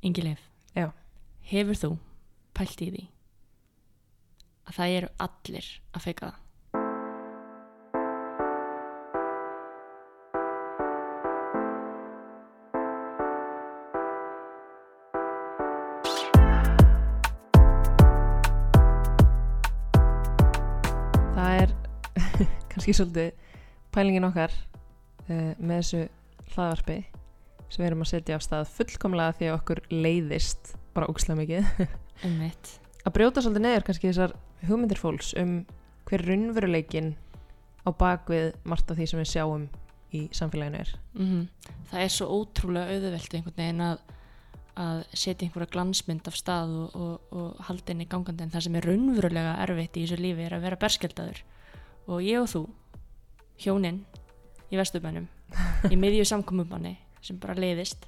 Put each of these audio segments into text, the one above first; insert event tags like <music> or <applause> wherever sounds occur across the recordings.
Ingileif, Já. hefur þú pælt í því að það eru allir að feika það? Það er <laughs> kannski svolítið pælingin okkar uh, með þessu hlaðvarpi sem við erum að setja á stað fullkomlega því að okkur leiðist bara ógislega mikið. <laughs> Um að brjóta svolítið neður kannski þessar hugmyndir fólks um hver raunveruleikin á bakvið margt af því sem við sjáum í samfélaginu er. Mm Það er svo ótrúlega auðvelt einhvern veginn að, að setja einhverja glansmynd af stað og, og, og halda inn í gangandi en það sem er raunverulega erfitt í þessu lífi er að vera berskjöldaður og ég og þú, hjónin í vesturbænum, í miðju samkomumanni sem bara leiðist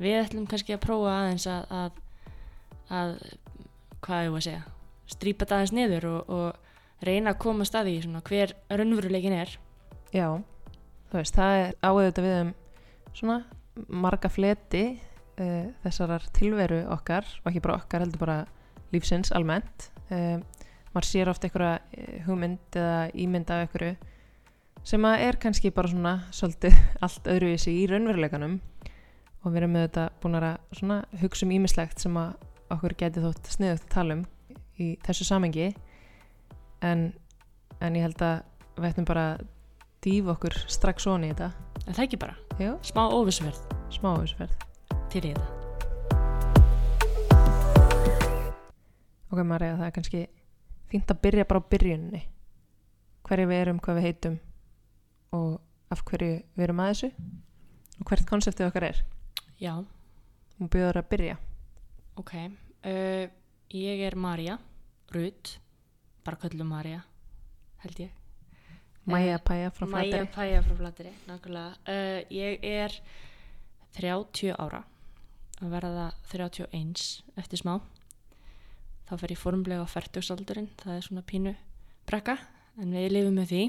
við ætlum kannski að prófa aðeins að, að, að hvað ég var að segja strýpa þetta aðeins niður og, og reyna að koma staði í svona hver raunveruleikin er. Já, þú veist, það er áauðvitað við um svona marga fleti uh, þessarar tilveru okkar og ekki bara okkar heldur bara lífsins almennt. Uh, maður sér ofta einhverja eh, hugmynd eða ímynd af einhverju sem að er kannski bara svona svolítið <laughs> allt öðruvísi í raunveruleikanum. Og við erum með þetta búin að svona hugsa um ímislegt sem að okkur geti þótt sniðugt að tala um í þessu samengi en, en ég held að við ættum bara að dýfa okkur strax svona í þetta. En það ekki bara, Já, smá óvissuverð smá áhersverð til í þetta. Ok Marja, það er kannski fínt að byrja bara á byrjunni hverju við erum, hvað við heitum og af hverju við erum að þessu? Og hvert konseptið okkar er? Já, og byrjaður að byrja. Ok. Uh, Ég er Marja Rut, bara köllum Marja held ég. Maja Pæja frá Maja Flateri Pæja frá Flateri, nákvæmlega. Uh, Ég er 30 ára. Að verða 31 eftir smá. Þá fer ég formlega á færtugsaldurinn það er svona pínu brekka en við lifum með því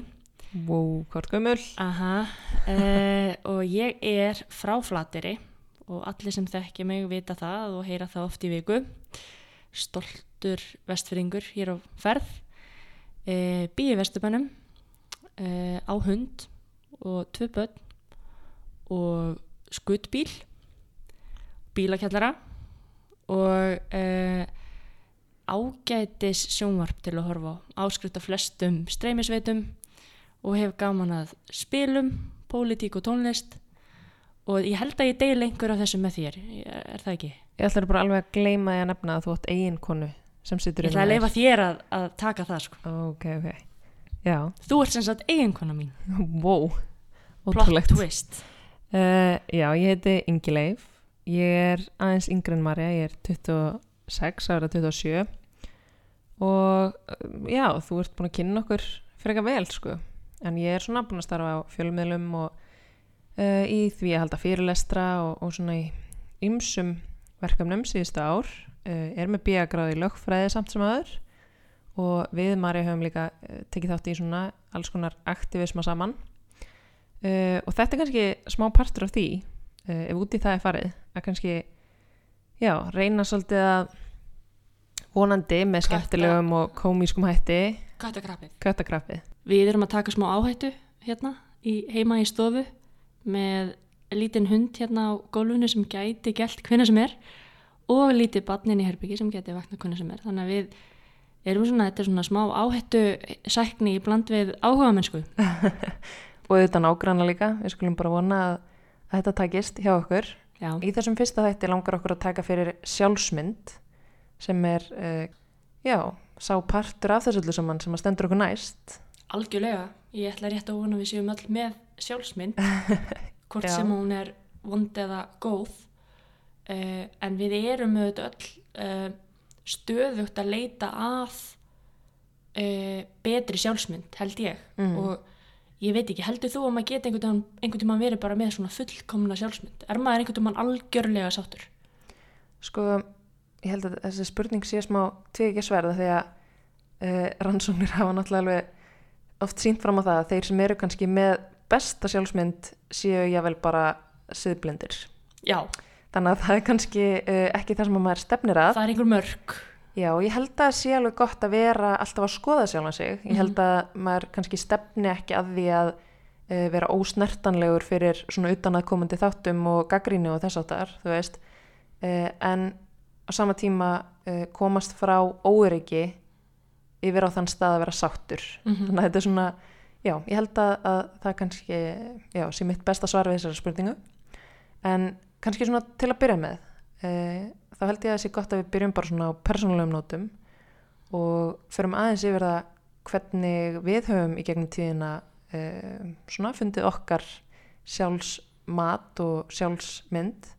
Wow, hvort gömul Aha, uh, og ég er frá Flateri og allir sem þekki mig vita það og heyra það oft í viku. Stoltur vestfyrringur hér á ferð, uh, býi vesturbænum, uh, á hund og tvö börn og skuttbíl, bílakjallara og ágætis sjónvarp til að horfa á, áskrift af flestum streymisveitum og hef gaman að spilum, pólitík og tónlist og ég held að ég deil einhver af þessu með þér, er það ekki? Ég ætla bara alveg að gleyma því að nefna að þú átt eigin konu sem situr Ég ætla að leifa þér að, að taka það sko. Ok, ok Já, Þú ert sem sagt eiginkona mín, <laughs> wow plot Ótrúlegt twist. Uh, já, ég heiti Ingi Leif. Ég er aðeins yngri en Marja, ég er 26, ára 27 og uh, já, þú ert búin að kynna okkur eitthvað vel, sko. En ég er svona búin að starfa á fjölmiðlum og uh, í því að halda fyrirlestra og, og svona í ymsum verkefnum síðustu ár. Uh, er með bíagráði lögfræði samt sem aður og við Marja höfum líka uh, tekið þátt í svona alls konar aktivisma saman. Og þetta er kannski smá partur af því ef út í það er farið að kannski já, reyna svolítið að vonandi með skemmtilegum og komískum hætti. Kattakrappið. Við erum að taka smá áhættu hérna í, heima í stofu með lítinn hund hérna á gólfinu sem gæti gælt hvenna sem er og lítið barnin í herbyggi sem gæti vakna hvenna sem er. Þannig að við erum svona, þetta er svona smá áhættu sækni í bland við áhuga mennsku. <laughs> og auðvitað nágranna líka, við skulum bara vona að, að þetta takist hjá okkur. Já, í þessum fyrsta þætti langar okkur að taka fyrir sjálfsmynd sem er uh, já, sá partur af þessu öllu saman sem að stendur okkur næst algjörlega. Ég ætla rétt að vona við séum öll með sjálfsmynd, <laughs> hvort sem hún er vond eða góð. Uh, en við erum auðvitað öll uh, stöðugt að leita að betri sjálfsmynd, held ég. Mm. Og ég veit ekki, heldur þú að maður geti einhvern einhvern tímann verið bara með svona fullkomna sjálfsmynd? Er maður einhvern tímann algjörlega sáttur? Sko, ég held að þessi spurning sé smá tvið sverða því að uh, rannsóknir <laughs> hafa náttúrulega alveg oft sínt fram á það að þeir sem eru kannski með besta sjálfsmynd séu jável bara siðblindir. Já, þannig að það er kannski uh, ekki það sem að maður stefnir að það er einhver mörg Já, ég held að það sé alveg gott að vera alltaf að skoða sjálfan sig. Ég held að maður kannski stefni ekki að því að uh, vera ósnertanlegur fyrir svona utanaðkomandi þáttum og gaggrínu og þess áttar, þú veist. Uh, en á sama tíma uh, komast frá óöryggi yfir á þann stað að vera sáttur. Mhm. Þannig að þetta er svona, já, ég held að, að það kannski, já, sé mitt besta svar við þessari spurningu. En kannski svona til að byrja með, uh, þá held ég að það sé gott að við byrjum bara svona á persónulegum nótum og förum aðeins yfir það hvernig við höfum í gegnum tíðina uh, svona fundið okkar sjálfsmat og sjálfsmynd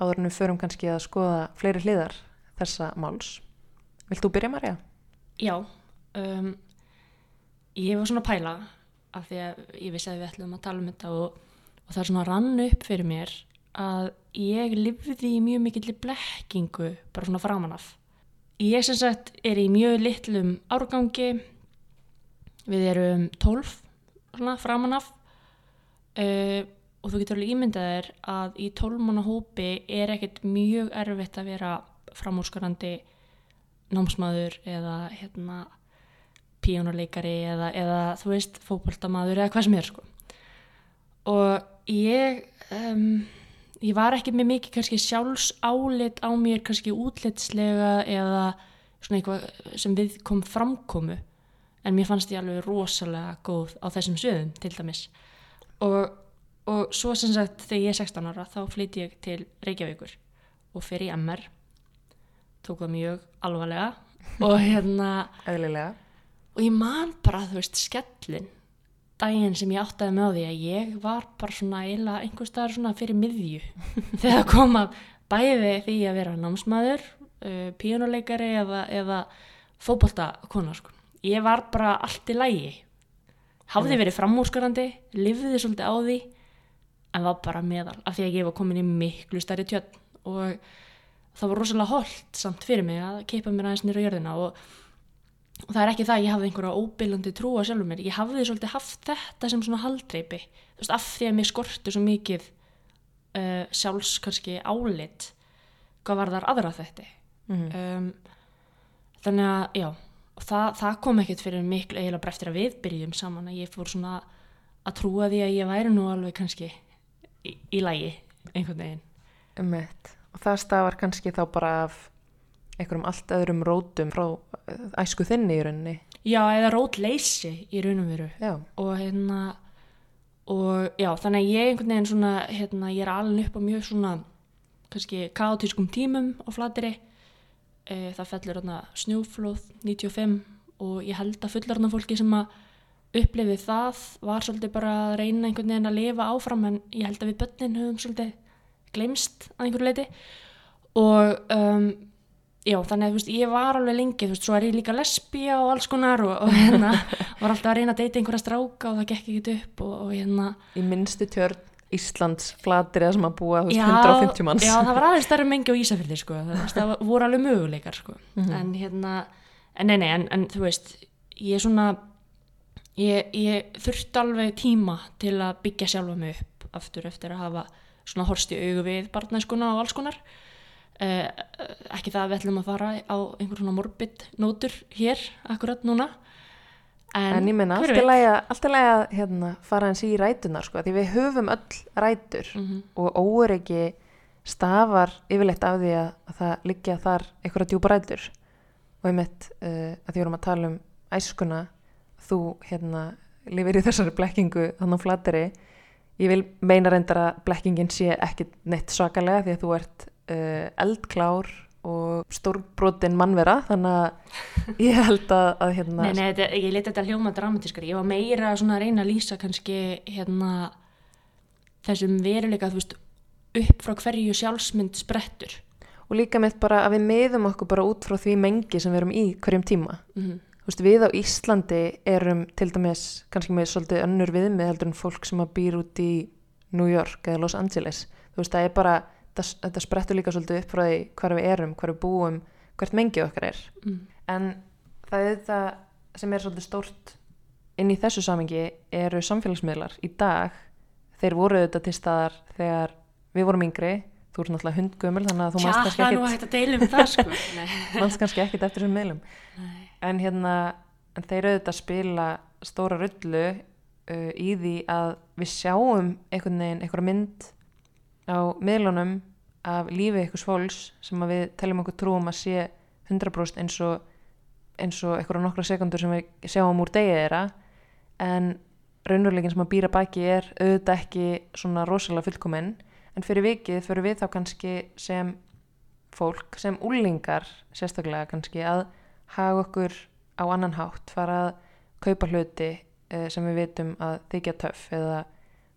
áður en við förum kannski að skoða fleiri hliðar þessa máls. Vilt þú byrja, Marja? já um, ég var svona að pæla af því að ég vissi að við ætlum að tala um þetta og, og það er svona rann upp fyrir mér að ég lifði í mjög mikill blekkingu bara svona framan af ég sem sagt er í mjög litlum árgangi við erum 12 svona framan af uh, og þú getur alveg ímyndað þér að í 12 manna hópi er ekkert mjög erfitt að vera framúrskarandi námsmaður eða hérna píjónuleikari eða, eða þú veist fótboltamaður eða hvað sem er sko. Og ég um, ég var ekki með mikið kannski sjálfsálit á mér kannski útlitslega eða svona eitthvað sem við kom framkomu en mér fannst ég alveg rosalega góð á þessum söðum til dæmis. Og, og svo sem sagt þegar ég er 16 ára þá flytti ég til Reykjavíkur og fyrir í MR tók það mjög alvarlega <laughs> og hérna Eðlilega. og ég man bara þú veist skellin daginn sem ég áttaði með á því að ég var bara svona eiginlega einhvers staðar svona fyrir miðju. <laughs> Þegar kom að bæði því að vera námsmaður uh, píjónuleikari eða, eða fótboltakona sko. ég var bara allt í lægi hafði verið framúrskarandi lifði svolítið á því en var bara meðal af því að ég var komin í miklu stærri tjötn og það var rosalega holdt samt fyrir mig að keipa mér aðeins nýra jörðina og og það er ekki það að ég hafði einhverja óbylandi trú á sjálfur mér, ég hafði svolítið haft þetta sem svona haldreipi þú veist, af því að mér skorti svo mikið uh, sjálfs kannski álit hvað var þar aðra þetta Mm um, þannig að, já það, það kom ekkert fyrir miklu eiginlega bara eftir að við byrjum saman að ég fór svona að trúa því að ég væri nú alveg kannski í, í lægi einhvern veginn Emmett. Og það stafar kannski þá bara af einhverjum allt öðrum rótum frá eh, æsku þinni í rauninni. já, eða rótleysi í raun og veru og hérna og já, þannig að ég einhvern veginn svona hérna, ég er alveg upp á mjög svona kannski kaotískum tímum á flateri e, það fellur hérna snjóflóð 95 og ég held að fullorðna fólki sem að upplifði það var svolítið bara að reyna einhvern veginn að lifa áfram en ég held að við börnin höfum svolítið glemst að einhverju leiti og um, já, þannig að þú veist, ég var alveg lengi, þú veist, svo er ég líka lesbía og alls konar og, og hérna <laughs> var alltaf að reyna að deyta einhverja stráka og það gekk ekki upp og, og hérna Í minnstu tjörn Íslands flatir eða sem að búa veist, já, 150 manns. já, það var aðeins stærri <laughs> mengi á Ísafjörði sko, það, það <laughs> voru alveg möguleikar sko. en hérna, en nei, nei en, en þú veist, ég er svona ég, ég þurfti alveg tíma til að byggja sjálfa mig upp aftur eftir að hafa svona horst í augu við barnæskuna og alls konar eh, ekki það að við ætlum að fara á einhver svona morbid nótur hér akkurat núna En ég meina, hver allt veit? lagi að- hérna, fara eins í rætunar, sko, því við höfum öll rætur Mhm. og óöryggi stafar yfirleitt af því að, að það liggja þar einhverja djúpa rætur og einmitt uh, að því vorum að tala um æskuna, þú hérna lifir í þessari blekkingu þannig á flateri, ég vil meina reyndar að blekkingin sé ekki neitt svakalega því að þú ert uh, eldklár og stórbrotin mannvera þannig að <laughs> ég held að, að hérna Nei, nei, þetta, ég leti þetta hljóma dramatískar ég var meira að reyna að lýsa kannski hérna þessum veruleika, þú veist upp frá hverju sjálfsmynd sprettur. Og líka með bara að við meðum okkur bara út frá því mengi sem við erum í hverjum tíma. Mm Þú veist, við á Íslandi erum til dæmis kannski með svolítið önnur viðmið heldur en fólk sem að býr út í New York eða Los Angeles. Þú veist, það er bara, það, þetta sprettur líka svolítið upp frá því hvar við erum, hvar við búum hvert mengi okkar er. Mm. en það er það sem er svolítið stórt inn í þessu samingi eru samfélagsmiðlar. Í dag þeir voru þetta til staðar þegar við vorum yngri. Þú ert náttúrulega hundgömmul þannig að þú það kannski ekkit um sko. Nei, <laughs> manst kannski ekkit eftir þessum meilum nei. En hérna en þeir auðvitað spila stóra rullu uh, í því að við sjáum einhvern veginn einhverja mynd á miðlunum af lífi einhvers fólks sem við teljum okkur trúum að sé 100% eins og eins og einhverja nokkra sekundur sem við sjáum úr degið þeirra. En raunveruleikin sem að býra baki er auðvitað ekki svona rosalega fullkominn. En fyrir vikið fyrir við þá kannski sem fólk, sem úlingar sérstaklega kannski að haga okkur á annan hátt fara að kaupa hluti uh, sem við vitum að þykja töff eða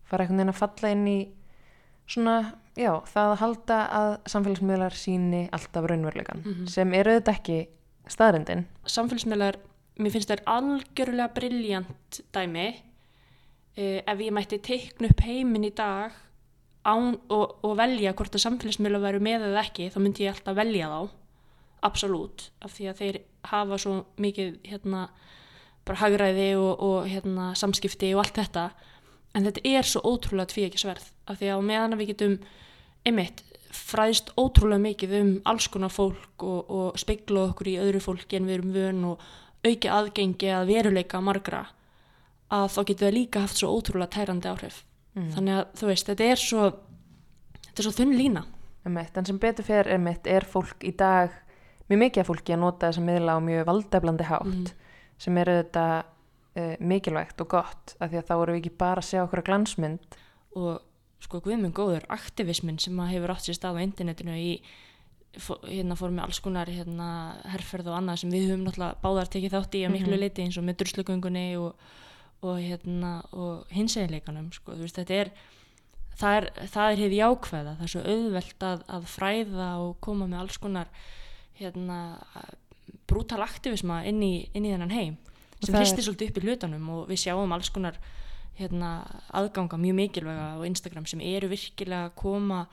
fara einhvern veginn að falla inn í svona, já, það að halda að samfélagsmiðlar síni alltaf raunveruleikan Mhm. sem er auðvitað ekki staðrendin Samfélagsmiðlar, mér finnst þær algjörlega briljant dæmi. Uh, ef ég mætti teikna upp heiminn í dag án, og, og velja hvort að samfélagsmiðlar væru með eða ekki þá myndi ég alltaf velja þá absolutt, af því að þeir hafa svo mikið hérna bara hagræði og, og hérna samskipti og allt þetta. En þetta er svo ótrúlega tví ekki sverð af því að meðan við getum einmitt fræðst ótrúlega mikið um alls konar fólk og, og speikla okkur í öðru fólki en við erum vön og auki aðgengi að veruleika margra að þá getur það líka haft svo ótrúlega tærandi áhrif. Mm. þannig að þú veist, þetta er svo þetta er svo þunn lína. En sem betur fer er fólk í dag mjög mikið af fólki að nota þessa miðla á mjög valdeflandi hátt Mm. sem eru þetta uh, mikilvægt og gott af því að þá eru við ekki bara að sjá okkur að glansmynd og sko guðminn góður aktivismin sem að hefur átt sér stað á internetinu í hérna fórum við alls konar hérna herferð og annað sem við höfum náttúrulega báðar tekið þátt í að miklu Mhm. leiti eins og með druslugöngunni og, og hérna og hinseginleikanum sko veist er það er, það er hefði jákvæða það er svo auðvelt að, að fræða og koma með alls konar hérna brútal aktivisma inn í, inn í þennan heim sem hristir svolítið upp í hlutunum og við sjáum alls konar hérna, aðganga mjög mikilvæga á Instagram sem eru virkilega að koma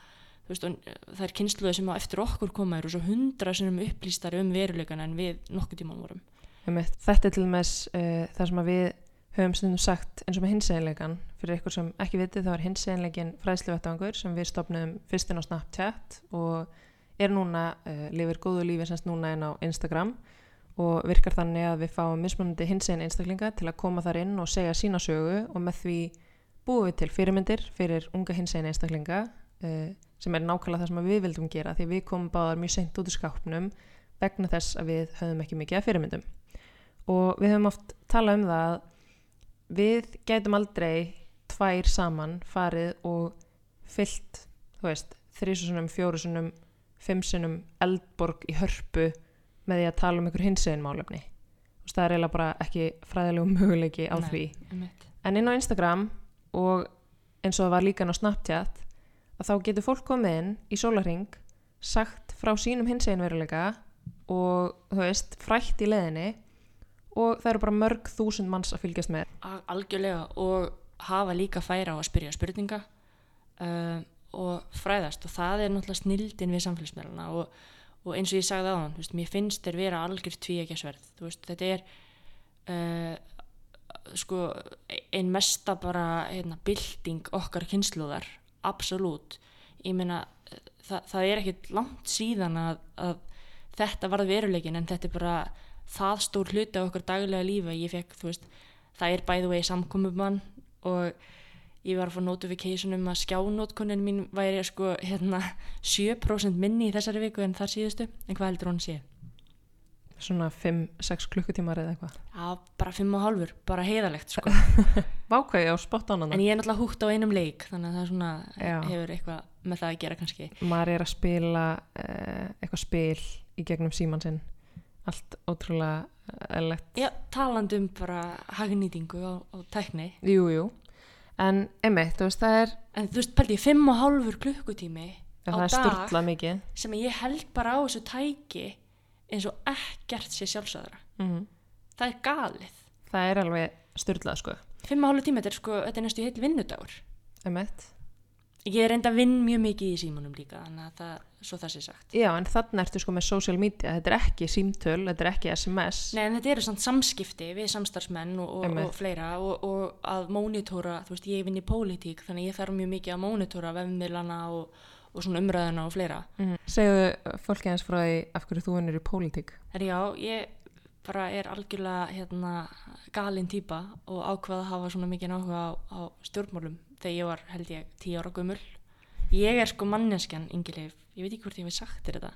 veist, það er kynsluði sem á eftir okkur koma eru svo hundra sinnum upplýstari um veruleikana en við nokkuð tíma vorum þetta er til dæmis uh, það sem við höfum stundum sagt eins og með hinseginleikan. Fyrir ykkur sem ekki vitið þá er hinseginleikin fræðsluvettangur sem við stopnum fyrstinn á Snapchat og er núna, uh, lifir góðu lífi semst núna inn á Instagram og virkar þannig að við fáum mismunandi hinsegin einstaklinga til að koma þar inn og segja sína sögu og með því búum við til fyrirmyndir fyrir unga hinsegin einstaklinga uh, sem er nákvæmlega það sem við vildum gera því að við komum báðar mjög seint út úr skápnum vegna þess að við höfum ekki mikið af fyrirmyndum. Og við höfum oft talað um það að við gætum aldrei tvær saman farið og fyllt, þú veist, þrísusunum, fjórusunum, fimmsunum, eldborg í hörpu með því að tala um einhver hinsegin málefni. Veist, það er eiginlega bara ekki fræðilegu möguleiki á Nei. því. Einmitt. En inn á Instagram og eins og það var líka inn á Snapchat að þá getur fólk komið inn í sólarring sagt frá sínum hinsegin veruleika og þú veist, frætt í leðinni og það eru bara mörg þúsund manns að fylgjast með. Algjörlega og hafa líka færa á að spyrja spurninga uh, og fræðast. Og það er náttúrulega snildin við samfélagsmeiluna og, og eins og ég sagði á hann veist, mér finnst þér vera algjör tvíækjasverð veist, þetta er uh, sko ein mesta bara hérna, bylting okkar kynsluðar absolutt. Ég meina það, það er ekkit langt síðan að, að þetta varð veruleikin en þetta er bara það stór hluti á okkar daglega lífi ég fekk, þú veist, það er bæðu vegi samkomumann og ég var að fá notification um að skjánótkunin mín væri sko hérna 7% minni í þessari viku en þar síðustu en hvað heldur hún sé? Svona 5-6 klukkutímar eða eitthvað. Já, bara 5 og halvur, bara heiðalegt sko <laughs> Vákvæði á spott ánana. en ég er náttúrulega húgt á einum leik þannig að það svona, Já. hefur eitthvað með það að gera kannski Maður er að spila uh, eitthvað spil í gegnum síman sinn. Allt ótrúlega eðlegt. Já, talandi um bara hagnýtingu á, á tækni Jú, jú. En einmitt, þú veist, það er, en þú veist, pældi ég 5 og halvur klukkutími á það er dag styrlað mikið. sem ég held bara á þessu tæki eins og ekkert sé sjálfsöðra Mm það er galið Það er alveg styrlað, sko. fimm og hálfu tíma, þetta er sko, þetta er næstu heill vinnudagur Einmitt. Ég er reynda að vinn mjög mikið í símanum líka þannig að það, svo það sé sagt Já, en þannig ertu sko með social media. Þetta er ekki símtöl, þetta er ekki SMS. Nei, en þetta eru samt samskipti við samstarfsmenn og, og, og fleira og, og að mónitóra, þú veist, ég vinn í pólitík þannig að ég þarf mjög mikið að mónitóra vefnmiðlana og, og svona umræðuna og fleira Mm. Segðu fólki eins frá því af hverju þú vinnur í pólitík. en já, ég bara er algjörlega hérna, galin típa og ákvað að hafa svona mikið áhuga á, á stjórnmálum þegar ég var held ég tíu ára gömul. Ég er sko manneskjan yngileif, ég veit ekki hvort ég hef sagt þér þetta.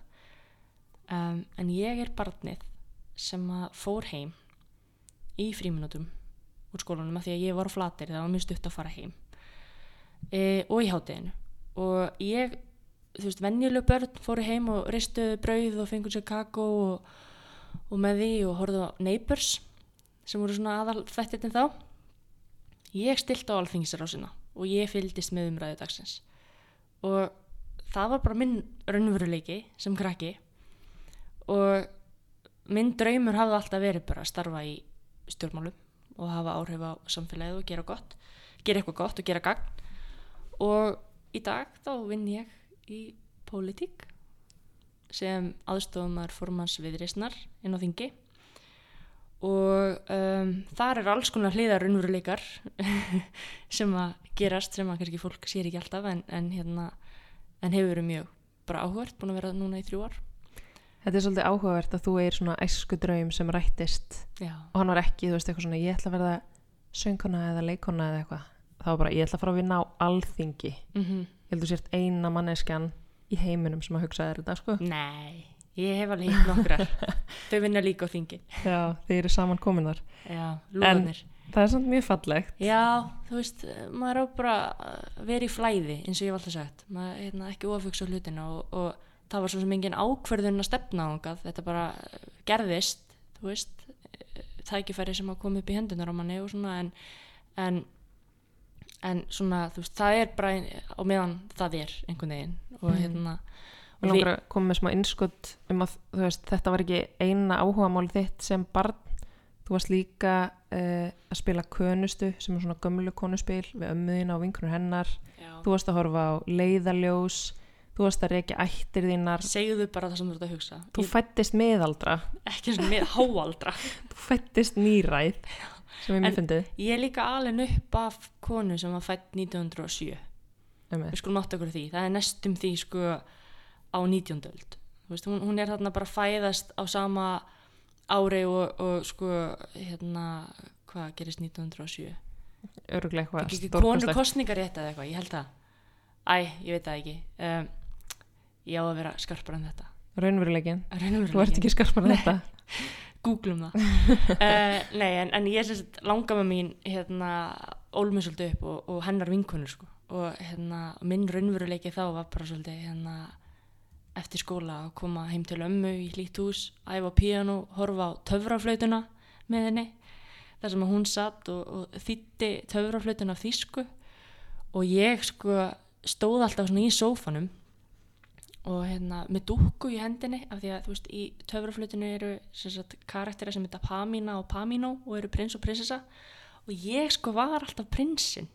Um, en ég er barnið sem að fór heim í fríminútum úr skólanum að því að ég var á flatir það var mjög stutt að fara heim. E, og í hátteginu og ég, þú veist, venjuleg börn fóru heim og ristuðu brauð og fengur sér kakó og, og með því og horfðu á Neighbors sem voru svona aðal þættirinn þá. Ég stilt á alþingisrásina og ég fylgdist með umræðu dagsins. Og það var bara minn raunveruleiki sem krakki. Og minn draumur hafði alltaf verið bara að starfa í stjórnmálum og hafa áhrif á samfélagið og gera gott gera eitthvað gott og gera gagn. Og í dag þá vinn ég í pólitík sem aðstofumar formans viðreysnar inn á þingi. Og um, þar er alls konar hliðar raunveruleikar <laughs> sem að gerast sem að kannski fólk sér ekki alltaf en, en, hérna, en hefur verið mjög bara áhugart, búin að vera núna í þrjú ár Þetta er svolítið áhugavert að þú er svona æsku draum sem rættist Já, og hann var ekki, þú veist, eitthvað svona ég ætla að verða söngkona eða leikona eða eitthvað. Var bara, ég ætla að fara að vinna á alþingi. mm Ég held þú sért eina manneskjan í heiminum sem að hugsa þér þetta, sko. nei, ég hef alveg hitt nokkrar <laughs> þau vinna líka á þingi Já, þið eru saman komin þar. Já, lúðanir Það er samt mjög fallegt. Já, þú veist, maður á bara vera í flæði eins og ég hef alltaf sagt maður hérna, ekki ofugsa hlutina og, og það var svo sem engin ákverðun að stefna ángað, þetta bara gerðist þú veist, tækifæri sem að koma upp í hendunar á manni og svona en, en en svona, þú veist, það er bara á meðan það er einhvern veginn og Mhm. hérna og langar að koma með smá innskott um að veist, þetta var ekki eina áhugamál þitt sem barn. Þú varst líka uh, að spila könustu sem er svona gömlu konuspil við ömmuðina og vinkunur hennar. já, Þú varst að horfa á leiðaljós. Þú varst að reykja ættir þínar. segðu bara það sem þú ert að hugsa Þú ég, fættist miðaldra. ekki svona með háaldra <laughs> Þú fættist nýræð sem mjög En- fyndið. ég er líka alveg upp af konu sem var fætt 1907 Einmitt. við skulum átta okkur á því, það er nestum því sko á 19. öld hún, hún er þarna bara fæðast á sama ári og, og sko hérna, hvað gerist 1907 Öruglega eitthvað konur stórkostlegt. kostningarétt eða eitthvað, ég held það æ, ég veit það ekki um, ég á að vera skarpar en þetta Raunveruleikin. Þú ert ekki skarpar en þetta. <laughs> googlum það uh, nei, en, en ég langa með mín hérna, ólmið svolítið upp og, og hennar vinkonur sko. og hérna, minn raunveruleiki þá var bara svolítið hérna, eftir skóla að koma heim til ömmu í hlýtt hús, æfa á píanu horfa á töfraflautuna með henni þar sem hún satt og, og þýtti töfraflautuna af þýsku. Og ég sko stóð alltaf svona í sófanum og hérna með dúkku í hendinni af því að þú veist í töfraflutinu eru sagt karaktera sem heita Pamina og Pamino og eru prins og prinsessa. Og ég sko var alltaf prinsinn.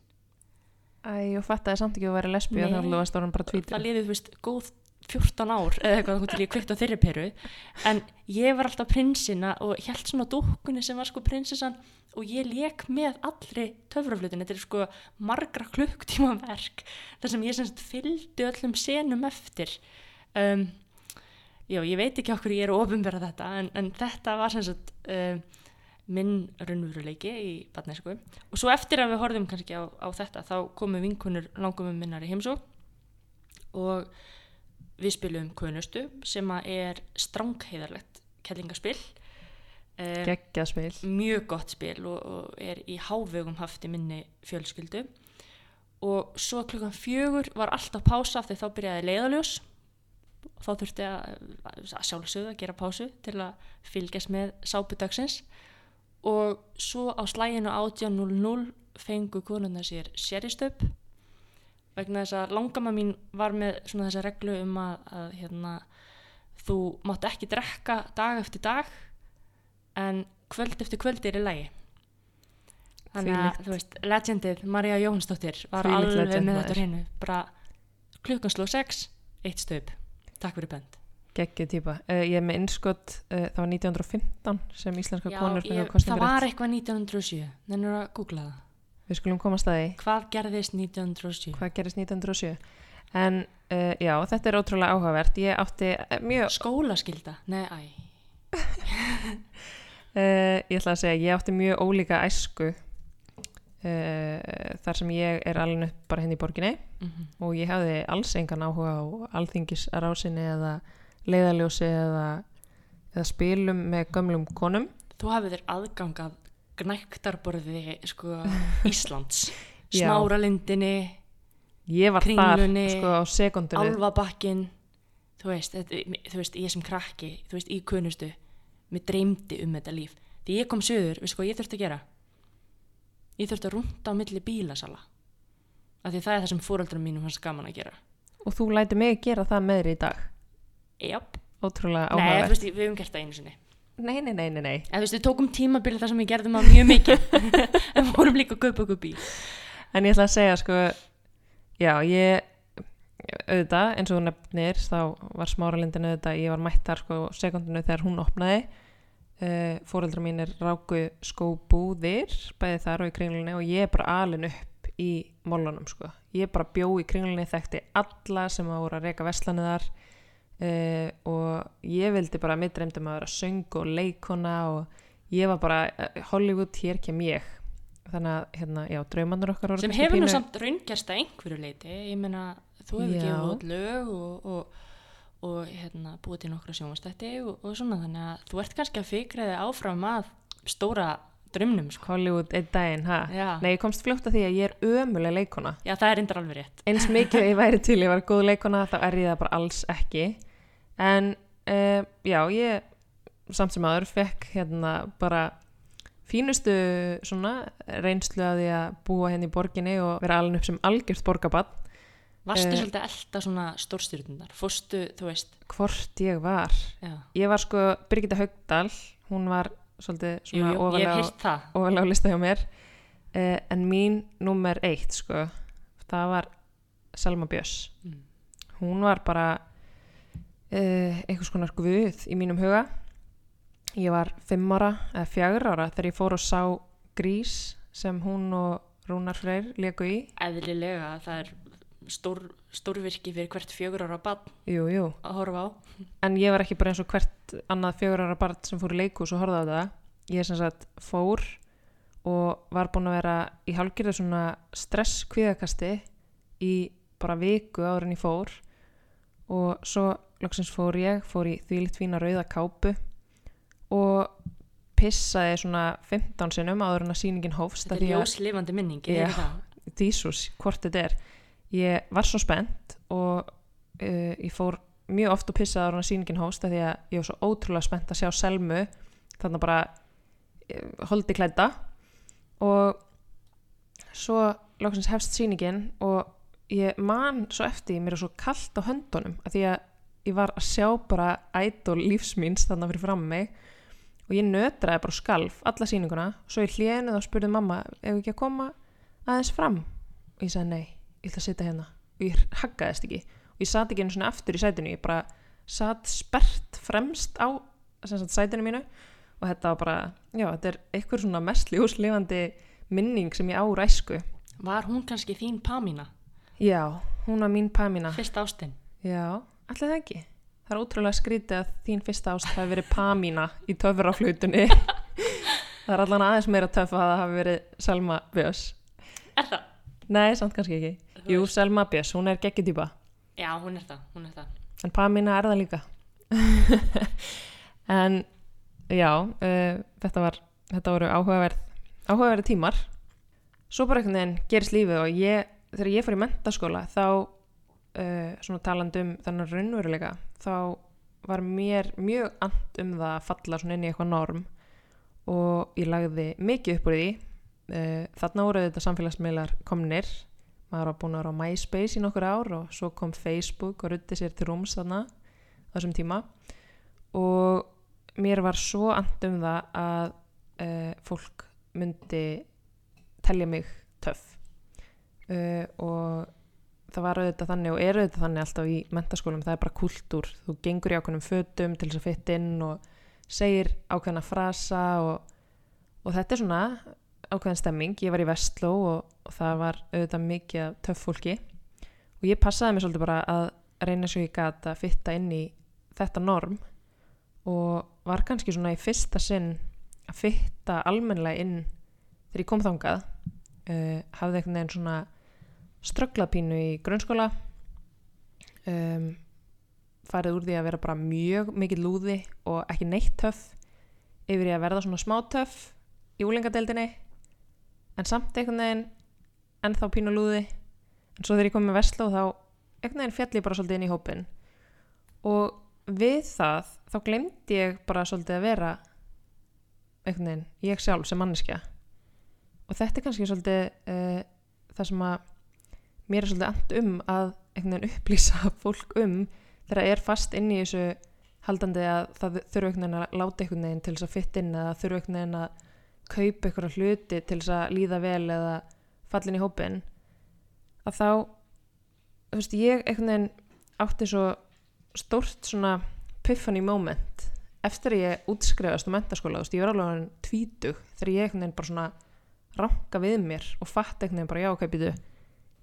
Æ, og fattaði samt ekki að vera lesbí að það varst orðin bara það tvítur. liðið þú veist góð 14 ár eða eitthvað til ég kveikt á þeirri peru. En ég var alltaf prinsina og held svona á dúkkunni sem var sko prinsessan og ég lék með allri töfraflutinu, þetta er sko margra klukktíma verk þar sem ég semst fylgdi öllum senum eftir. Um, já, ég veit ekki okkur ég er að ofinbera þetta en, en þetta var semst um, minn raunveruleiki í badnesku og svo eftir að við horfum kannski á, á þetta þá komu vinkunur langum minnar í heimsók og við spilum kunustu sem er strangheiðarlegt kellingaspil. Um, Geggjað spil. mjög gott spil og, og er í hávegum haft í minni fjölskyldu. Og svo klukkan fjögur var alltaf pása af því þá byrjaði leiðaljós og þá þurfti að, að sjálfsögðu að gera pásu til að fylgjast með sápudagsins og svo á slæginu 18.00 fengu konuna sér séristöp vegna þess að langama mín var með svona þessa reglu um að, að hérna, þú mátt ekki drekka dag eftir dag en kvöld eftir kvöld er í lagi. Þannig að Þvílíkt. þú veist legendið Marja Jóhansdóttir var Þvílíkt alveg legend, með þetta hreinu. Bara klukkan sló 6 eitt stöp, takk fyrir bend Geggjuð típa. Uh, ég er með innskott, uh, það var 1915 sem íslenska Já, konur ég, það var eitthvað 1907 nennur að googla það Við skulum komast að því. hvað gerðist 1907 Hvað gerist 1907? en uh, já, þetta er ótrúlega áhugavert ég átti uh, mjög Skólaskylda? Nei, æ. Uh, <laughs> ég ætla að segja, ég átti mjög ólíka æsku uh, þar sem ég er alveg upp bara henni í borginni Mm og ég hafði alls engan áhuga á alþingisrásinni eða leiðaljósi eða, eða spilum með gömlum konum Þú hafið þér aðgang að gnæktarborði sko, <laughs> Íslands. Já. Smáralindinni, ég var Kringlunni, þar sko á sekundunni Alvabakkin, þú veist, þú veist, ég sem krakki, þú veist, í kunustu, mér dreymdi um þetta líf. Því ég kom söður, veistu hvað ég þurfti að gera? Ég þurfti að rúnda á milli bílasala. Af því það er það sem fóreldrum mínum fannst gaman að gera. og þú læti mig gera það með þér í dag Jáp. ótrúlega veist, við höfum gert það einu sinni. Nei, nei, nei, nei, nei. En þú veist, við tókum tímabilið þar sem við gerðum það mjög mikið. <laughs> en fórum líka að kaupa okkur bíl. en ég ætla að segja sko já, ég auðvitað, eins og þú nefnir þá var smáralindin auðvitað, ég var mætt þar sko sekundinu þegar hún opnaði uh, fóreldra mínir ráku skóbúðir, bæði þar og í kringlunni og ég er bara alin upp í mólunum sko, ég bara bjó í kringlunni þekkti alla sem að voru að reyka vestlanu þar uh, og ég vildi bara mitt reymdum að vera söng og leikona og ég var bara uh, Hollywood, hér kem ég þannig að hérna, já, draumannur okkar sem hefur nú pínu- samt raungerst að einhverju leiti ég meina þú hefur gefið út lög og, og, og hérna, búið til nokkra sjónvastætti og, og svona þannig að þú ert kannski að þig áfram að stóra drömnum sko. Hollywood einn daginn, ha? Já. Nei, ég komst fljótt að því að ég er ömuleg leikona. já það er reyndar alveg rétt Eins mikið að ég væri til ég var góð leikona, þá er ég það bara alls ekki. En uh, já, ég samt sem aður fekk hérna bara fínustu svona reynslu að því að búa henni í borginni og vera alveg upp sem algjört borgabann. varstu Eh. svolítið elda svona stórstyrnundar fórstu, þú veist Hvort ég var. já. Ég var sko Birgitta Haugdal, hún var svolítið svona ofalega á lista hjá mér uh, en mín nummer eitt sko, það var Selma Björns Mm. hún var bara uh, einhvers konar guð í mínum huga. Ég var fimm ára eða fjagur ára þegar ég fór og sá grís sem hún og Rúnar Freyr leku í. Eðlilega það er stór, stórvirki fyrir hvert fjögur ára bann jú, jú. að horfa á. En ég var ekki bara eins og hvert annað fjögur ára barn sem fór í leikus og horfði á það ég sem sagt fór og var búin að vera í hálfgerðu svona stress kvíðakasti í bara viku en ég fór. Og svo loksins fór ég fór í þvílitt fína rauða kápu og pissaði svona 15 sinnum áður en að sýningin hófst þetta er að- ljóslifandi minning Já. er það. Dísus, hvort þetta er. Ég var svo spennt og uh, ég fór mjög oft og pissaði ára sýningin hóst af því að ég var svo ótrúlega spennt að sjá Selmu þannig bara uh, holdi klædda. Og svo loksins hefst sýningin og ég man svo eftir mér er svo kallt á höndunum af því að ég var að sjá bara ædol lífsmýns þannig fyrir fram mig og ég nötraði bara og skalf alla sýninguna. Svo í hlénu þá spurði mamma ef ekki að koma aðeins fram? Og ég sagði nei, ég ætla að sitja hérna. Og ég haggaðist ekki. Og ég sat ekki einu svona aftur í sætinu ég bara sat spert fremst á sagt, sætinu mínu. Og þetta var bara, já, þetta er eitthvað svona mest ljóslifandi minning sem ég á úr æsku. Var hún kannski þín Pamina já, hún var mín Pamina fyrst ástinn já, allir það ekki? Það er ótrúlega skrítið að þín fyrsta ást hafi verið Pamina í töfraflutunni <laughs> það er allan aðeins meira töff að það hafi verið Selma Björns. Er það? nei, samt kannski ekki. Jú, Selma Björns, hún er geggjutýpa já, hún er það, hún er það. En Pamina er það líka. <laughs> en já, uh, þetta, var, þetta voru áhugaverð, áhugaverði tímar. Svo bara einhvern veginn gerist lífið og ég, þegar ég fór í mentaskóla þá, uh, svona talandi um þennan raunveruleika, þá var mér mjög and um það að falla svona inn í eitthvað norm og ég lagði mikið upp úr því. Uh, þarna voru þetta samfélagsmiðlar komnir. Maður var búin að vera á MySpace í nokkur ár og svo kom Facebook og rutti sér til rúms þarna þessum tíma. Og mér var svo and um það að uh, fólk myndi telja mig töff. Uh, og það var auðvitað þannig og er auðvitað þannig alltaf í mentaskólum, það er bara kultúr þú gengur í ákveðnum fötum til þess að fytta inn og segir ákveðna frasa og, og þetta er svona ákveðin stemming, ég var í Vestló og, og það var auðvitað mikið töff fólki. Og ég passaði mig svolítið bara að reyna svo gat að fitta inn í þetta norm og var kannski svona í fyrsta sinn að fitta almennilega inn þegar ég kom þangað uh, hafði einhvern veginn svona strögglapínu í grunnskóla um, farið úr því að vera bara mjög mikið lúði og ekki neitt töff yfir í að verða svona smá töff í úlingadeildinni en samt einhvern veginn ennþá pínu lúði. En svo þegar ég kom með Vestló þá einhvern veginn fjall ég bara svolítið inn í hópin og við það þá glemdi ég bara svolítið að vera einhvern veginn ég sjálf sem manneskja. Og þetta er kannski svolítið uh, það sem að mér er svolítið and um að upplýsa <laughs> fólk um þegar það er fast inn í þessu haldandi að það þurfu einhvern veginn að láta einhvern veginn til þess að fytta inn eða þurfu einhvern veginn að kaupa einhverja hluti til þess að líða vel eða fallin í hópin að þá þú veist ég einhvern veginn átti svo stórt svona piffany moment eftir að ég útskrifast á mentaskóla, þú veist ég var alveg hann tvítug þegar ég einhvern veginn bara svona ranka við mér og fatt einhvern veginn bara já, ok, býtu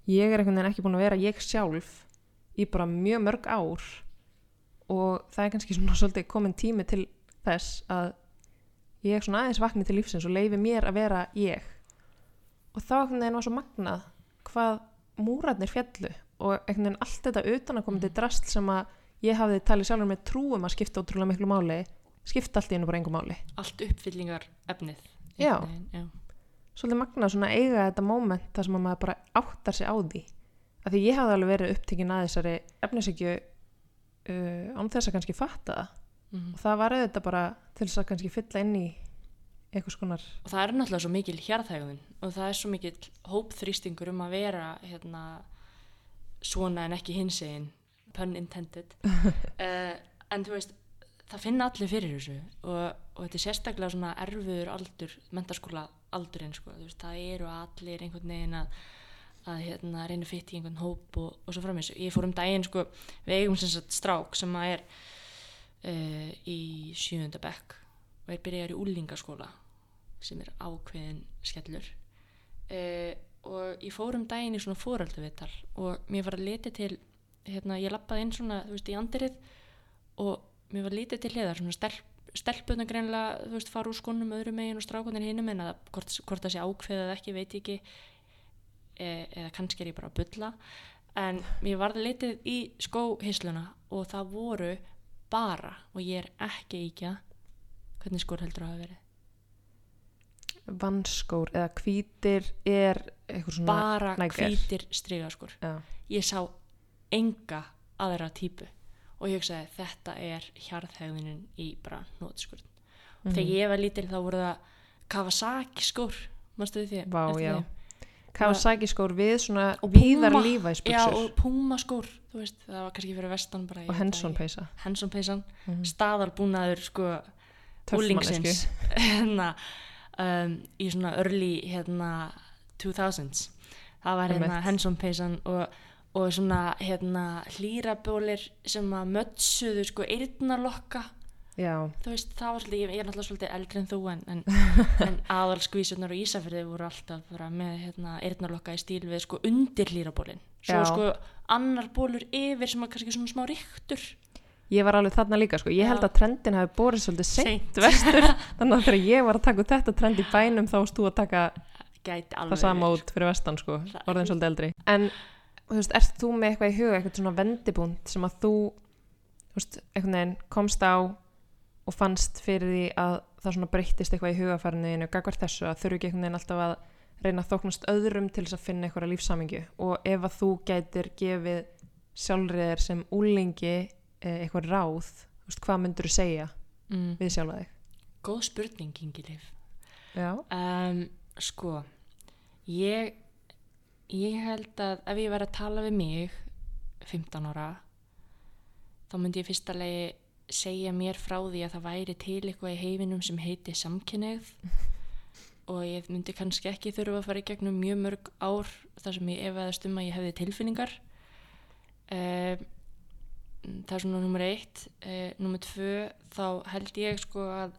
ég er einhvern veginn ekki búin að vera ég sjálf í bara mjög mörg ár og það er kannski svona <laughs> svolítið komin tími til þess að ég svona aðeins vakni til lífsins og leifi mér að vera ég og þá einhvern veginn var svo magnað hvað múratnir fjallu og einhvern veginn allt þetta utanakomandi drast sem að ég hafði talið sjálfur með trúum að skipta ótrúlega miklu máli skipta allt í einu bara engum máli allt uppfyllingar efnið Já. veginn, já. Svolítið magnað svona eiga þetta moment þar sem að maður bara áttar sig á því. Af því ég hafði alveg verið upptekinn að þessari efnisíkju uh, án þess að kannski fatta það. Mhm. og það var auðvitað bara til þess að kannski fylla inn í einhvers konar og það er náttúrulega svo mikil hjarðhægðun og það er svo mikil hópþrýstingur um að vera hérna, svona en ekki hinsegin pun intended. Uh, <laughs> en þú veist það finna allir fyrir þessu og, og þetta er sérstaklega svona erfiður aldur mentaskóla aldurinn sko. Þú veist, það eru allir einhvern veginn að, að hérna, reyna að fytta í einhvern hóp og, og svo framins ég fór um daginn sko, við eigum sem sagt strák sem að er uh, í sjöunda bekk og er byrjaður í úlingaskóla sem er ákveðin skellur uh, og ég fór um daginn í svona fórölduvital og mér var að leti til hérna, ég lappaði inn svona, þú veist, í andirið og mér var lítið til hliðar svona stelp, stelpuna greinlega þú veist, fara úr skónum öðrum megin og strákunin hinum en að hvort, hvort það sé ákveðið eða ekki, veit ég ekki e, eða kannski er ég bara að bulla. En mér var litið í skóhisluna og það voru bara, og ég er ekki íkja hvernig skór heldur það að verið? Vannskór eða hvítir er bara hvítir strigaskór. Já. ég sá enga aðra típu og ég hugsaði þetta er hjarðhegðunin í bara nótskurn Mhm. þegar ég var lítil þá voru það Kawasaki skór manstu við því Vá, já. þeim? Kawasaki skór við svona Og píðar Puma. já lífæsbuksur og Puma skór þú veist það var kannski fyrir vestan bara og Henson peysa Henson peysan Mhm. staðalbúnaður sko Töff úlingsins <laughs> hérna um, í svona early hérna 2000s það var hérna. Henson peysan og, og svona hérna hlýrabólir sem að mötsuðu sko eyrnalokka. Já, þú veist það var svolítið, ég ég er náttúrulega svolítið eldri en þú en, en, <laughs> en aðal skvísunar og Ísafirði voru alltaf bara með hérna eyrnalokka í stíl við sko undir hlýrabólin svo Já. sko annar bólur yfir sem að kannski svona smá ríktur ég var alveg þarna líka sko. ég held Já. að trendin hafi borið svolítið seint vestur. <laughs> Þannig að þegar ég var að taka út þetta trend í bænum þá þú að taka það sama út fyrir vestan sko, orðin svolítið eldri. En þú veist, ert þú með eitthvað í huga eitthvað svona vendibúnt sem að þú þú veist, einhvern veginn komst á og fannst fyrir því að það svona breyttist eitthvað í hugafærinu gagvar þessu að þurfi ekki einhvern veginn alltaf að reyna að þóknast öðrum til þess að finna eitthvað lífsamingju og ef að þú gætir gefið sjálfriðir sem úlingi eh, eitthvað ráð þú veist, hvað myndur þú segja mm. við sjálfa þig? góð spurning Ingilif um, sko ég ég held að ef ég væri að tala við mig 15 ára þá myndi ég fyrst alveg segja mér frá því að það væri til eitthvað í heiminum sem heiti samkynneigð <laughs> og ég myndi kannski ekki þurfa að fara í gegnum mjög mörg ár þar sem ég efaðast um að ég hefði tilfinningar. Um, það er svona nummer eitt. Uh, nummer tvö þá held ég sko að,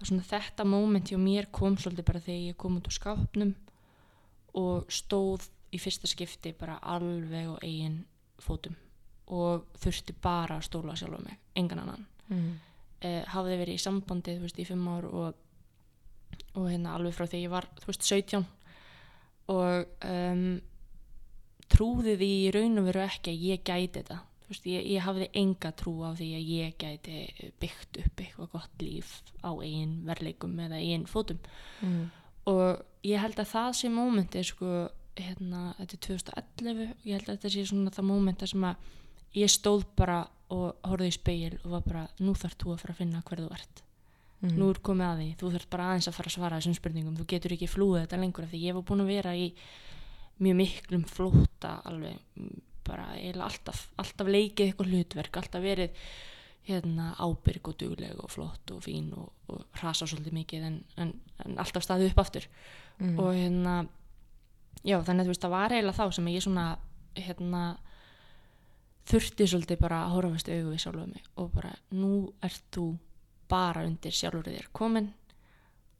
að þetta moment hjá mér kom svolítið bara þegar ég kom út úr skápnum og stóð í fyrsta skipti bara alveg á eigin fótum og þurfti bara að stóla sjálfa mig, engan annan mm. eh, hafði verið í sambandi þú veist, í fimm ár og, og hérna alveg frá því ég var þú veist, 17 og um, trúði því í raun og veru ekki að ég gæti þetta Þú veist, ég, ég hafði enga trú á því að ég gæti byggt upp eitthvað gott líf á eigin verleikum eða eigin fótum Mm. og ég held að það sé mómenti sko, hérna, þetta er 2011 og ég held að þetta sé svona það mómenti sem að ég stóð bara og horfði í speil og var bara, nú þarf þú að fara að finna hver þú ert Mm. nú er komið að því, þú þarf bara aðeins að fara að svara þessum spurningum, þú getur ekki flúið þetta lengur af því ég var búin að vera í mjög miklum flóta alveg bara eiginlega alltaf alltaf leikið eitthvað hlutverk, alltaf verið hérna ábyrg og dugleg og flott og fín og, og rasa svolítið mikið en, en, en alltaf staðið upp aftur Mm. og hérna já þannig að þú veist það var eiginlega þá sem ég svona hérna þurfti svolítið bara að horfast í augu við sjálfa mig og bara nú ert þú bara undir sjálfur þér komin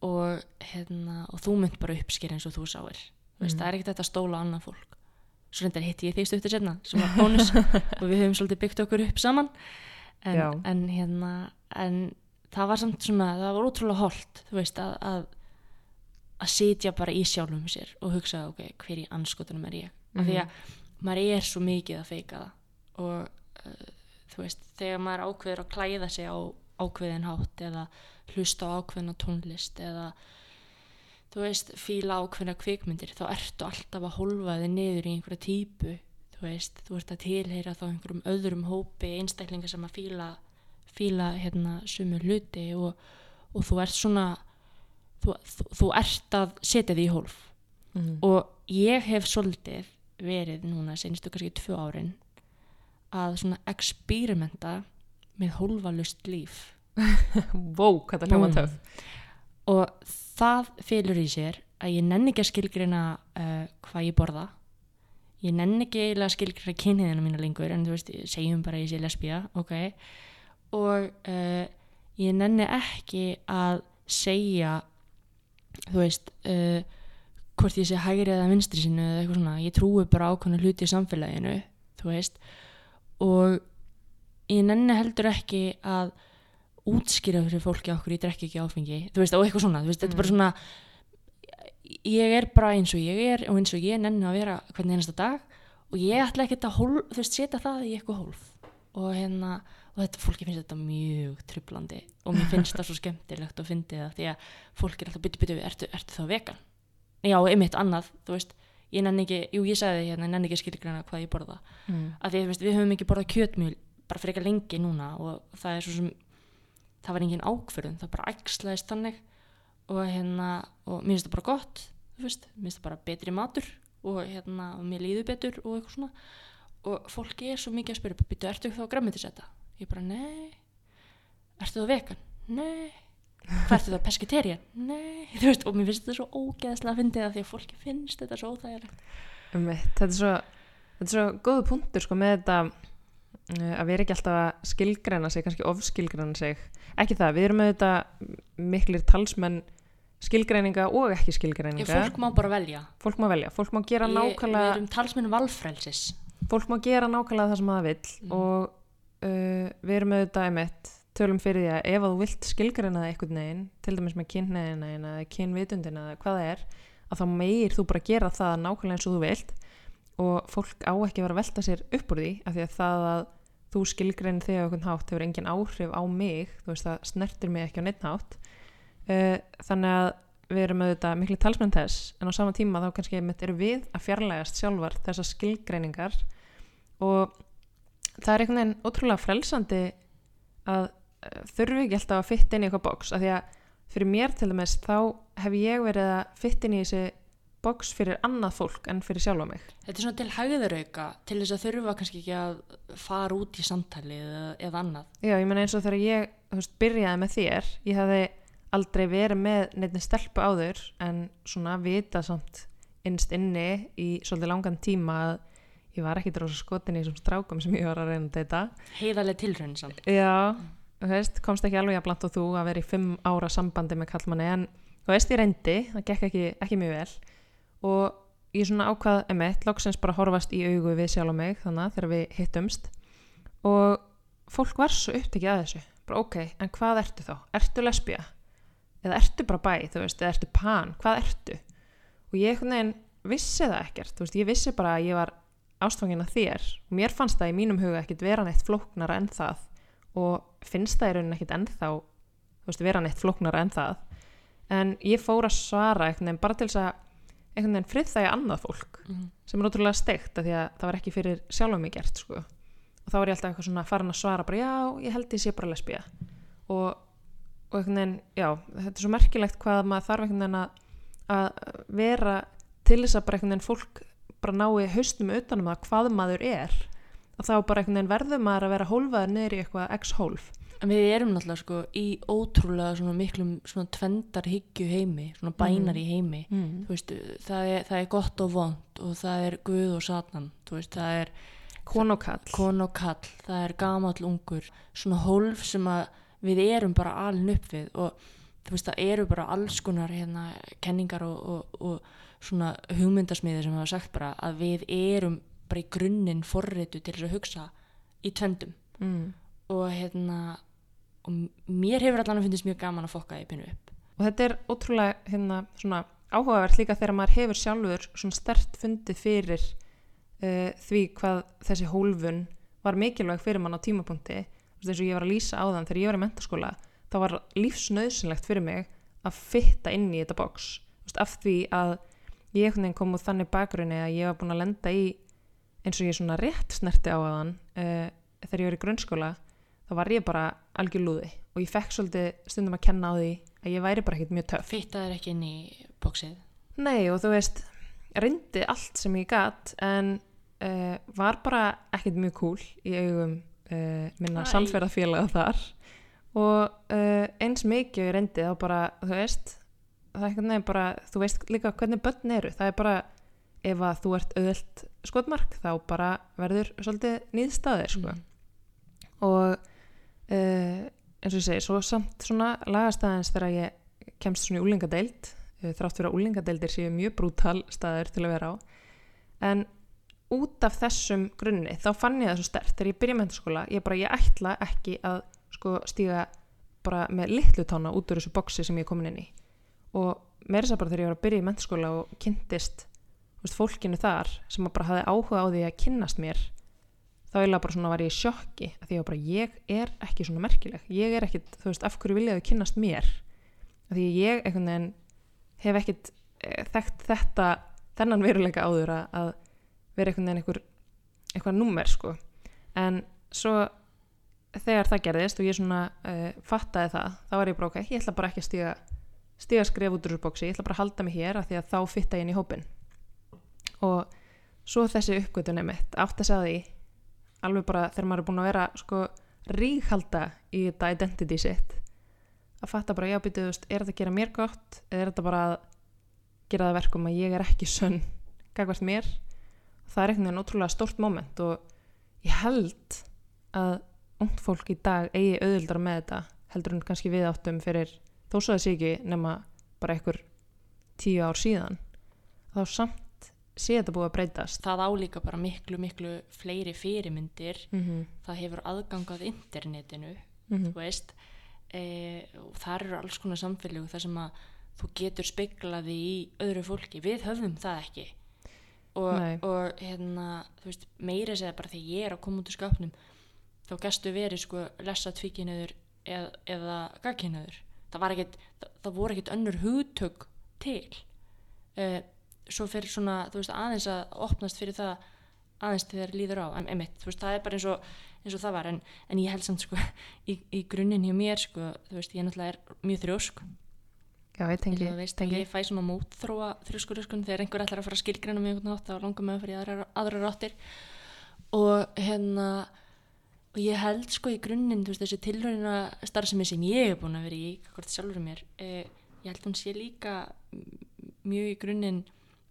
og hérna og þú mynd bara uppsker eins og þú sáir mm. veist, það er ekkert þetta að stóla á annað fólk svo reyndar hitti ég því stuttur setna sem var bónus <laughs> og við höfum svolítið byggt okkur upp saman en, en hérna en það var samt svona, það var ótrúlega holdt þú veist að, að að sitja bara í sjálfum sér og hugsa ok, hver í anskotunum er ég? Af því að maður er svo mikið að feika það og uh, þú veist, þegar maður ákveður að klæða sig á ákveðin hátt eða hlusta á ákveðina tónlist eða þú veist, fíla ákveðina kvikmyndir þá ertu alltaf að holfa þig niður í einhverja típu þú veist, þú ert að tilheyra þá einhverjum öðrum hópi einstaklingar sem að fíla fíla hérna sumu hluti og, og þú ert svona þú, þú, þú ert að setja því í hólf. Mm. og ég hef svolítið verið núna senstu kannski tvö árin að svona experimenta með hólfalust líf. <laughs> Vó, hvað það hljóma Búm. töf og það fylur í sér að ég nenni ekki að skilgrina uh, hvað ég borða. Ég nenni ekki að skilgrina kynniðina mína lengur en þú veist, segjum bara ég sé lesbía ok? Og uh, ég nenni ekki að segja þú veist uh, hvort ég sé hægri eða vinstri sinu eða eitthvað svona, ég trúi bara ákvæmna hluti í samfélaginu, þú veist. Og ég nenni heldur ekki að útskýra fyrir fólki okkur ég drekki ekki áfengi þú veist, og eitthvað svona, þú veist, þetta er bara svona ég er bara eins og ég er og eins og ég nenni að vera hvernig einasta dag og ég ætla ekki að hólf, þú veist, setja það í eitthvað hólf. Og hérna, og þetta fólki finnst þetta mjög trublandi og mér finnst það svo skemmtilegt að fyndi það því að fólk er alltaf byttu byttu, ertu, ertu þá vegan? Já, einmitt annað, þú veist ég nenni ekki, jú ég sagði hérna, ég nenni ekki skilgræna hvað ég borða mm. að því veist, við höfum ekki borðað kjötmjöl bara fyrir eitthvað lengi núna og það er svo sem það var engin ákförðun, það bara ægslaðist þannig og hérna og mér finnst það bara gott, þú veist mér finnst það bara betri matur og hérna og mér líður betur og eitthvað svona og fólki er svo mikið að spyrja býttu, ertu þá græmitisetta? Ég bara, nei. Ertu þá vegan? Nei. Hvað ertu þá pesketerian? Nei, <laughs> veist, og mér finnst þetta svo ógeðslega að fyndi það því að fólki finnst þetta svo óþægilegt. Einmitt, þetta er svo þetta er svo góðu punktur sko með þetta uh, að vera ekki alltaf að skilgræna sig kannski ofskilgræna sig. Ekki það, við erum þetta miklir talsmenn skilgræninga og ekki Ég, skilgræninga fólk má bara velja. Fólk má velja, fólk má gera Ég- Við nákvæmlega erum talsmenn valfrelsis. Fólk má gera nákvæmlega það sem það vill Mm. og uh, við erum þetta einmitt tölum fyrir því að ef þú vilt skilgræna það einhvern veginn, til dæmis með kynneðina eða kynvitundina eða hvað það er að þá meir þú bara gera það nákvæmlega eins og þú vilt og fólk á ekki að vera að velta sér upp úr því af því að það að þú skilgræni þig á einhvern hátt hefur engin áhrif á mig þú veist það snertir mig ekki á neitt hátt. Uh, þannig að við erum auðvitað miklu talsmenn þess en á sama tíma þá kannski erum við að fjarlægast sjálfar þessar skilgreiningar og það er einhvern veginn ótrúlega frelsandi að uh, þurfi ekki alltaf að fitta inn í eitthvað box af því að fyrir mér til dæmis þá hef ég verið að fitta inn í þessi box fyrir annað fólk en fyrir sjálfa mig. Þetta er svona til hægðarauka til þess að þurfa kannski ekki að fara út í samtali eða, eða annað. Já, ég meina eins og þegar ég veist, byrjaði með þér ég hefði aldrei verið með neitt stelpu áður en svona vita samt innst inni í svolítið langan tíma að ég var ekki drósa skotin í þessum strákum sem ég var að reyna deyta heiðarlega tilraun samt Já, þú veist, komst ekki alveg að blant og þú að vera í fimm ára sambandi með kallmanni en þú veist, ég reyndi, það gekk ekki, ekki mjög vel og ég svona ákvað emitt, loksins bara horfast í augu við sjálf og mig þannig þegar við hittumst og fólk var svo upptekið að þessu bara ok, en hvað ertu þá? Ertu lesbía? Eða ertu bara bæ, þú veist, eða ertu pan? Hvað ertu? Og ég vissi það ekkert, þú veist, ég vissi bara að ég var ástfangin að þér mér fannst það í mínum huga ekkert vera neitt flóknara en það og finnst það í rauninni ekkert ennþá veist, vera neitt flóknara en það en ég fór að svara veginn bara til þess að einhvern veginn friðþægja annað fólk Mhm. sem er ótrúlega steikt af því að það var ekki fyrir sjálfum mig gert sko. og þá var ég alltaf eitthvað svona farin að svara bara já, ég held ég sé bara lesbía og, og einhvern veginn já, þetta er svo merkilegt hvað maður þarf einhvern veginn að, að vera til þess að bara einhvern veginn fólk bara nái haustum utanum það hvað maður er og þá bara einhvern veginn verður maður að vera hólfaður niður í eitthvað x-hólf En við erum náttúrulega sko í ótrúlega svona miklum svona tvendar hyggju heimi, svona bænar í heimi. mm. Þú veist, það er, það er gott og vond og það er guð og satan, veist, það er kon og kall kon og kall, það er gamall ungur, svona hólf sem að við erum bara alin upp við og þú veist, það eru bara alls konar hérna kenningar og, og, og svona hugmyndasmiðir sem hafa sagt bara að við erum bara í grunninn forritu til þess að hugsa í tvendum mm. og hérna og mér hefur allan að finnist mjög gaman að fokka í pinu upp. Og þetta er ótrúlega hérna, svona, áhugavert líka þegar maður hefur sjálfur svona stert fundið fyrir uh, því hvað þessi hólfun var mikilvæg fyrir mann á tímapunkti. Eins og ég var að lýsa á þann þegar ég var í mentaskóla þá var lífsnauðsynlegt fyrir mig að fitta inn í þetta veist, af því að ég kom úr þannig bakgrunni að ég var búin að lenda í eins og ég svona rétt snerti á aðan uh, þegar ég var í grunnskóla þá var ég bara algjör lúði og ég fekk svolítið stundum að kenna á því að ég væri bara ekkert mjög töff. Fitta er ekki inn í bóksið Nei og þú veist, reyndi allt sem ég gat en uh, var bara ekkert mjög cool í augum uh, minna Æ. samferðafélaga þar. Og eins mikið ég reyndi þá bara, þú veist það er einhvern veginn bara, þú veist líka hvernig börn eru, það er bara ef að þú ert auðvelt skotmark þá bara verður svolítið nýðstaðir sko. Mm. og uh, eins og ég segi, svo samt svona lagast aðeins þegar ég kemst svona í úlingadeild uh, þrátt fyrir að úlingadeildir séu mjög brútal staður til að vera á. En út af þessum grunni þá fann ég það svo stert þegar ég byrja í mentaskóla ég bara, ég ætla ekki að sko stíga bara með litlu tána út úr þessu boksi sem ég er komin inn í og meira þess að bara þegar ég var að byrja í mentaskóla og kynntist veist, fólkinu þar sem bara hafði áhuga á því að kynnast mér þá eiginlega bara svona var ég í sjokki að því að bara ég er ekki svona merkileg. Ég er ekkit, þú veist, af hverju viljaðu kynnast mér? Að því ég einhvern veginn hef ekkit eh, þekkt þetta, þennan veruleika áður að, að vera einhvern veginn einhver, eitthvað númer sko. En svo þegar það gerðist og ég svona uh, fattaði það, þá var ég bara ok ég ætla bara ekki að stíga, stíga skref út úr þessu bóksi, ég ætla bara að halda mig hér af því að þá fitta ég inn í hópin og svo þessi uppgötun mitt átt að segja því alveg bara þegar maður er búin að vera sko ríkhalda í þetta identity sitt að fatta bara, já, veist, er þetta að gera mér gott eða er þetta bara að gera það verkum að ég er ekki sönn gagvart mér? Það er veginn ótrúlega stórt moment og ég held að ungt fólk í dag eigi auðvildar með þetta heldur en kannski við áttum fyrir þó svo þessi ekki nema bara einhver tíu ár síðan þá samt sé þetta búið að breytast. Það álíka bara miklu miklu fleiri fyrirmyndir. Mm -hmm. það hefur aðgangað internetinu Mm þú veist. E, og þar eru alls konar samfélög þar sem að þú getur speklaði í öðru fólki, við höfum það ekki. Og, og hérna, þú veist, meira segja bara þegar ég er að koma út úr skapnum þá gæstu verið sko lesa tvíkinöður eð, eða gagkinöður það var ekkit, það, það voru ekkit önnur hugtök til. E, svo fyrir svona, veist, aðeins að opnast fyrir það aðeins þegar líður á, en einmitt, veist, það er bara eins og eins og það var, en, en ég held samt sko í, í grunninn hjá mér sko, þú veist, ég náttúrulega er mjög þrjósk. Já, ég tengi, ég, veist, tengi. ég fæ svona mótþróa þrjóskuröskun þegar einhver ætlar að fara að skilgreina mig þá langar mig að fara í aðrar, aðrar áttir. Og hérna og ég held sko í grunninn þú veist, þessi tilhörina starfsemi sem ég er búin að vera í, hvort sjálfur mér eh, ég held hún sé líka mjög í grunninn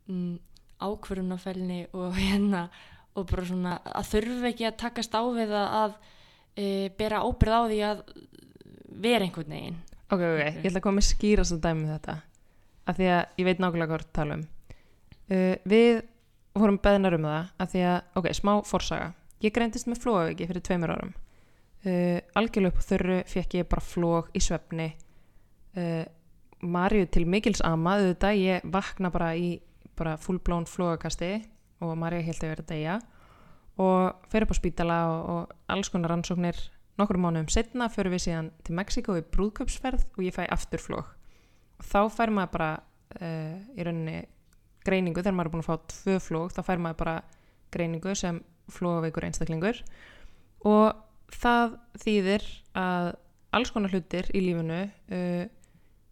mm, ákvörunafælni og <laughs> hérna og bara svona að þurfa ekki að takast á við að, að e, bera ábyrð á því að vera einhvern veginn. Ok, ok, ég ætla að koma með skýrast að dæmi um þetta. Af því að ég veit nákvæmlega að tala um. Uh, við vorum beðnar um það að því að, ok, smá forsaga ég greindist með flóaviki fyrir tveimur árum. Uh, algjörlega upp á þurru fekk ég bara flóg í svefni. Uh, Marju til mikils ama auðvitað, ég vakna bara í bara fullblón flógakasti og Marja held að vera að deyja. Og fer upp á spítala og, og alls konar rannsóknir. Nokkur mánuðum setna fyrir við síðan til Mexiko í brúðköpsferð og ég fæ aftur flóg og þá fær maður bara uh, í rauninni greiningu. Þegar maður er búin að fá tvö flóg þá fær maður bara greiningu sem flógaveikur einstaklingur og það þýðir að alls konar hlutir í lífinu uh,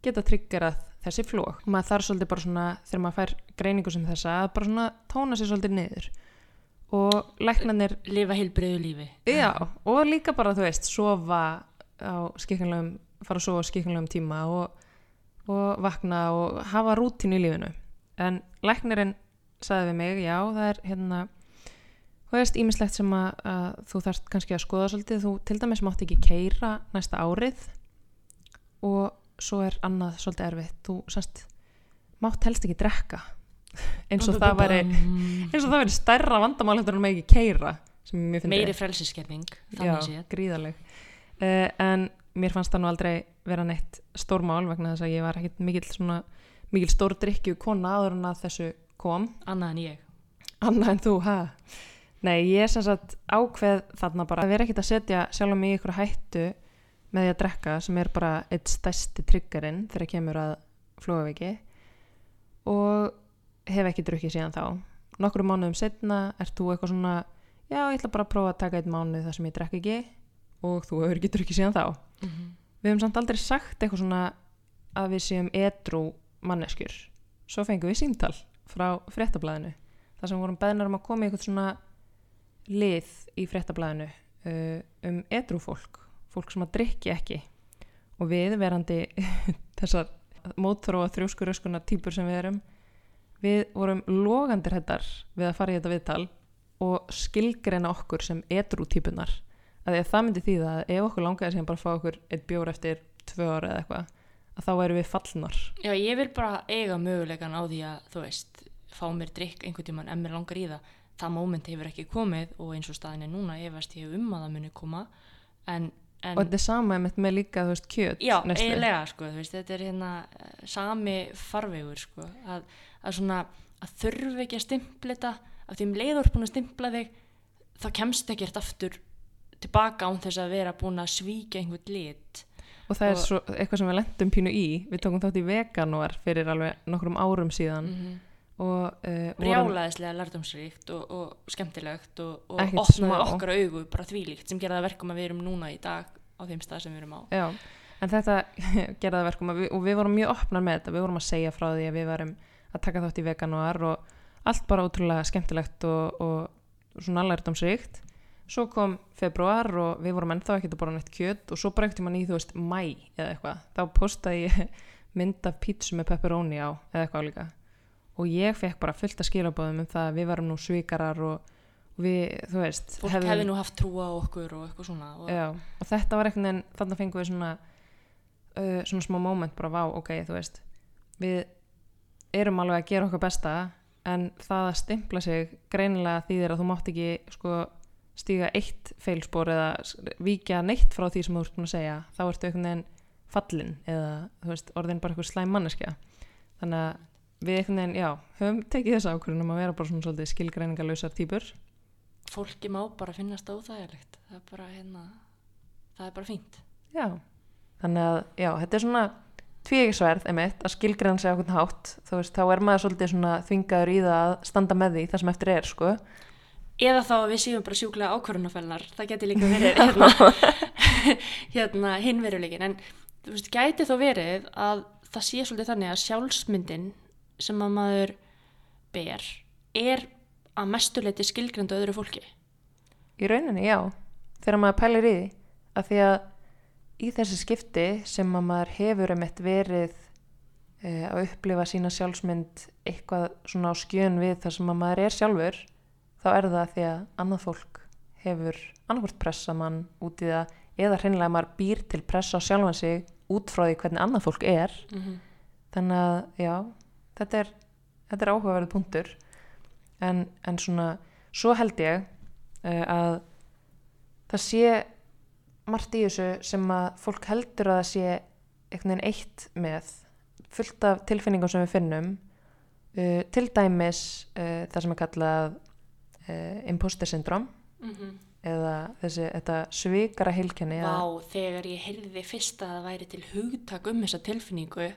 geta triggerað þessi flóg. Maður þarf svolítið bara svona þegar maður fær greiningu sem þessa að bara svona tóna sér svolítið niður og læknarnir lifa heilbriðu lífi Já, og líka bara, þú veist, sofa á skikkanlegum, fara að sofa á skikkanlegum tíma og, og vakna og hafa rútínu í lífinu. En læknirinn sagði við mig, já, það er hérna, þú veist, ímislegt sem að, að þú þarft kannski að skoða svolítið, þú til dæmis mátt ekki keira næsta árið. Og svo er annað svolítið erfitt, þú sannst, mátt helst ekki drekka. <laughs> Eins og það væri eins og það verið stærra vandamál heldur en með ekki keira meiri séð. gríðaleg uh, en mér fannst það nú aldrei vera neitt stórmál vegna þess að ég var ekkit mikil svona mikil stór drikkju kona áður en að þessu kom. Annað en ég. Annað en þú, ha? Nei, ég er sem sagt ákveð þarna bara. Að vera ekkit að setja sjálf mig í ykkur hættu með því að drekka sem er bara eitt stærsti triggerinn þegar kemur að flóðaviki og hef ekki drukkið síðan þá. Nokkru mánuðum setna ert þú eitthvað svona já, ég ætla bara að prófa að taka einn mánuð þar sem ég drekk ekki. Og þú hefur ekki drukkið síðan þá. Mm -hmm. við hefum samt aldrei sagt eitthvað svona að við séum edru manneskjur. Svo fengum við síntal frá fréttablaðinu þar sem vorum beðnar um að koma í eitthvað svona lið í fréttablaðinu uh, um edru fólk sem að drikki ekki. Og við verandi <laughs> þessar mótþróa þrjóskuröskuna típur sem við erum við vorum logandir hættar við að fara í þetta viðtal og skilgreina okkur sem edru típunar að því að það myndi þýða að ef okkur langaði sem bara fá okkur eitt bjór eftir tvö ára eða eitthvað að þá væri við fallnar. Já, ég vil bara eiga mögulegan á því að þú veist, fá mér drikk einhvern tíman en mér langar í það það móment hefur ekki komið og eins og staðin er núna veist ég um að það muni koma en, en og þetta er sama með, með líka þú veist kjöt Já, neyslu. eiginlega sko, veist, þetta er hérna eh, sami farvegur sko, að, að svona, að þurfi ekki að stimpla þetta, að því um leiður búin að stimpla þig, þá kemst ekkert aftur tilbaka án þess að vera búin að svíkja einhvern lit og það er og- svo, eitthvað sem við lendum pínu í við tókum þátt í veganúar fyrir alveg nokkrum árum síðan mm -hmm. Og uh, brjálaðislega lærdomsríkt og, og skemmtilegt og, og opnaði okkar augu bara þvílíkt sem gerði það verkum að við erum núna í dag á þeim stað sem við erum á. Já, en þetta <laughs> gerði það verkum að við, og við vorum mjög opnar með þetta. Við vorum að segja frá því að við varum að taka þátt í veganúar og allt bara ótrúlega skemmtilegt og, og svona lærdomsríkt svo kom februar og við vorum ennþá ekkert að borða neitt kjöt og svo ekkert mann í þú veist mæ eða eitthvað, þá postaði ég <laughs> mynd af pítsu með pepperoni á eða eitthvað líka og ég fekk bara fullt að skilabóðum um það að við varum nú svíkarar og við, þú veist fólk hefði nú haft trú á okkur og eitthvað svona og já, og þetta var einhvern veginn, þannig fengum við svona uh, svona smá moment bara vá, ok, þú veist við erum alveg að gera okkar besta en það að stimpla sig greinilega þýðir að þú mátt ekki sko stíga eitt feilspor eða víkja neitt frá því sem þú ert búin að segja þá ertu einhvern veginn fallin eða þú veist, orðin bara eitthvað slæm manneskja. Þannig að við einhvern veginn, já, höfum tekið þessa ákvörðun um að vera bara svona svolítið skilgreiningarlausar típur fólki má bara finnast óþægilegt. Það er bara hérna það er bara fínt. Já, þannig að já, þetta er svona tvíegisverð einmitt að skilgreina sig á hvern hátt. Þú veist, þá er maður svolítið svona þvingaður í það að standa með því það sem eftir er, sko. Eða þá við séum bara sjúklega ákvörunafellnar það geti líka verið <laughs> hérna, <laughs> hérna hinveruleikin en þú veist, gæti þó verið að það sé svolítið þannig að sjálfsmyndin sem að maður ber er að mestuleiti skilgrindu öðru fólki. Í rauninni, já, þegar maður pælir í því. Að því að í þessi skipti sem að maður hefur einmitt verið e, að upplifa sína sjálfsmynd eitthvað svona á skjön við þar sem að maður er sjálfur þá er það því að annað fólk hefur annarkvort pressa mann út í það eða hreinlega maður býr til pressa á sjálfan sig út frá því hvernig annað fólk er. Mm -hmm. þannig að já, þetta er þetta er áhugaverð punktur. En, en svona svo held ég uh, að það sé margt í þessu sem að fólk heldur að það sé einhvern veginn eitt með fullt af tilfinningum sem við finnum uh, til dæmis uh, það sem er kallað imposter syndrom eða þessi, svikara heilkenni Vá, þegar ég heyrði fyrst að það væri til hugtak um þessa tilfinningu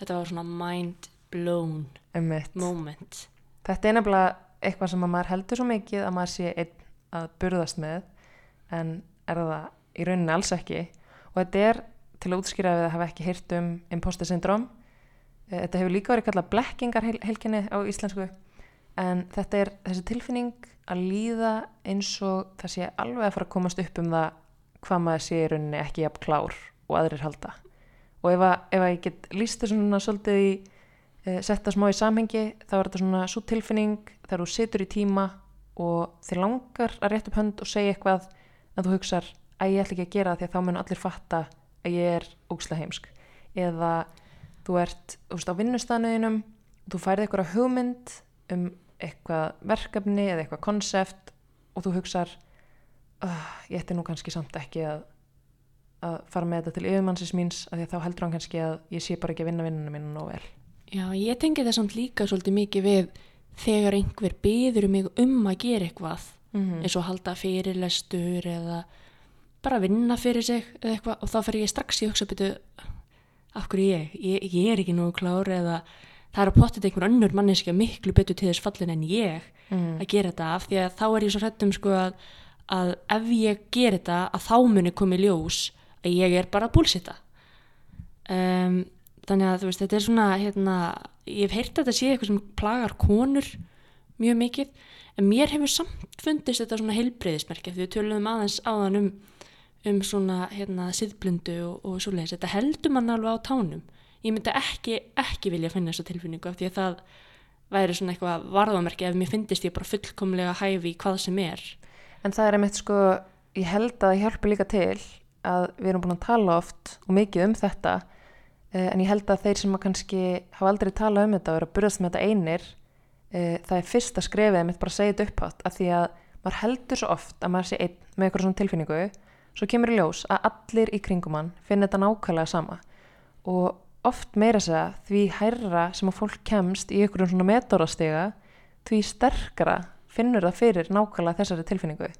þetta var svona mind blown um mitt moment. Þetta er nefnilega eitthvað sem að maður heldur svo mikið að maður sé einn að burðast með en er það í rauninni alls ekki. Og þetta er til að útskýra ef það hafa ekki heyrt um imposter syndrom Eh, þetta hefur líka verið kallað blekkingar helginni á íslensku en þetta er þessi tilfinning að líða eins og það sé alveg að fara að komast upp um það hvað maður sé í rauninni ekki jafn klár og aðrir halda. Og ef að, ef að ég get líst þessu svona svolítið í setta smá í samhengi þá er þetta svona svo tilfinning þegar þú situr í tíma og þið langar að rétt upp hönd og segja eitthvað en þú hugsar að ég ætla ekki að gera því að þá mun allir fatta að ég er ógsla heimsk. Eða þú ert þú veist, á vinnustæðanuðinum þú færið eitthvað hugmynd um eitthvað verkefni eða eitthvað konsept og þú hugsar uh, ég ætti nú kannski samt ekki að, að fara með þetta til yfirmannsins míns af því að þá heldur hann kannski að ég sé bara ekki að vinna vinnuna mínu nóg vel Já, ég tengi það samt líka svolítið mikið við þegar einhver byður mig um að gera eitthvað. Mm eins og halda fyrirlestur eða bara vinna fyrir sig eða eitthvað. Og þá fer ég strax í hugsa byrju af hverju ég? ég, ég er ekki nógu klár eða það er að potið einhver önnur manneskja miklu betur til þess fallin en ég mm. að gera þetta af. Því að þá er ég svo hrættum sko að, að ef ég ger þetta að þá muni komið ljós að ég er bara að búlsita um, þannig að þú veist þetta er svona hérna, ég hef heyrt að þetta sé eitthvað sem plagar konur mjög mikið en mér hefur samt fundist þetta svona heilbreyðismerki því við töluðum aðeins áðan um, um svona hérna siðblundu og, og svoleiðis, þetta heldur mann alveg á tánum. Ég myndi ekki, ekki vilja finna þessa tilfinningu af því að það væri svona eitthvað varðamerki ef mér finnist ég bara fullkomlega hæfi hvað sem er. En það er einmitt sko, ég held að það hjálpi líka til að við erum búin að tala oft og mikið um þetta en ég held að þeir sem að kannski hafa aldrei talað um þetta og eru að burðast með þetta einir eh, það er fyrsta skrefið einmitt bara að segja þetta upphátt af því að maður heldur svo oft að maður sé einn með eitthvað svona tilfinningu svo kemur í ljós að allir í kringum hann finna þetta nákvæmlega sama. Og oft meira að segja því hærra sem að fólk kemst í einhverjum svona metórastega því sterkara finnur það fyrir nákvæmlega þessari tilfinningu.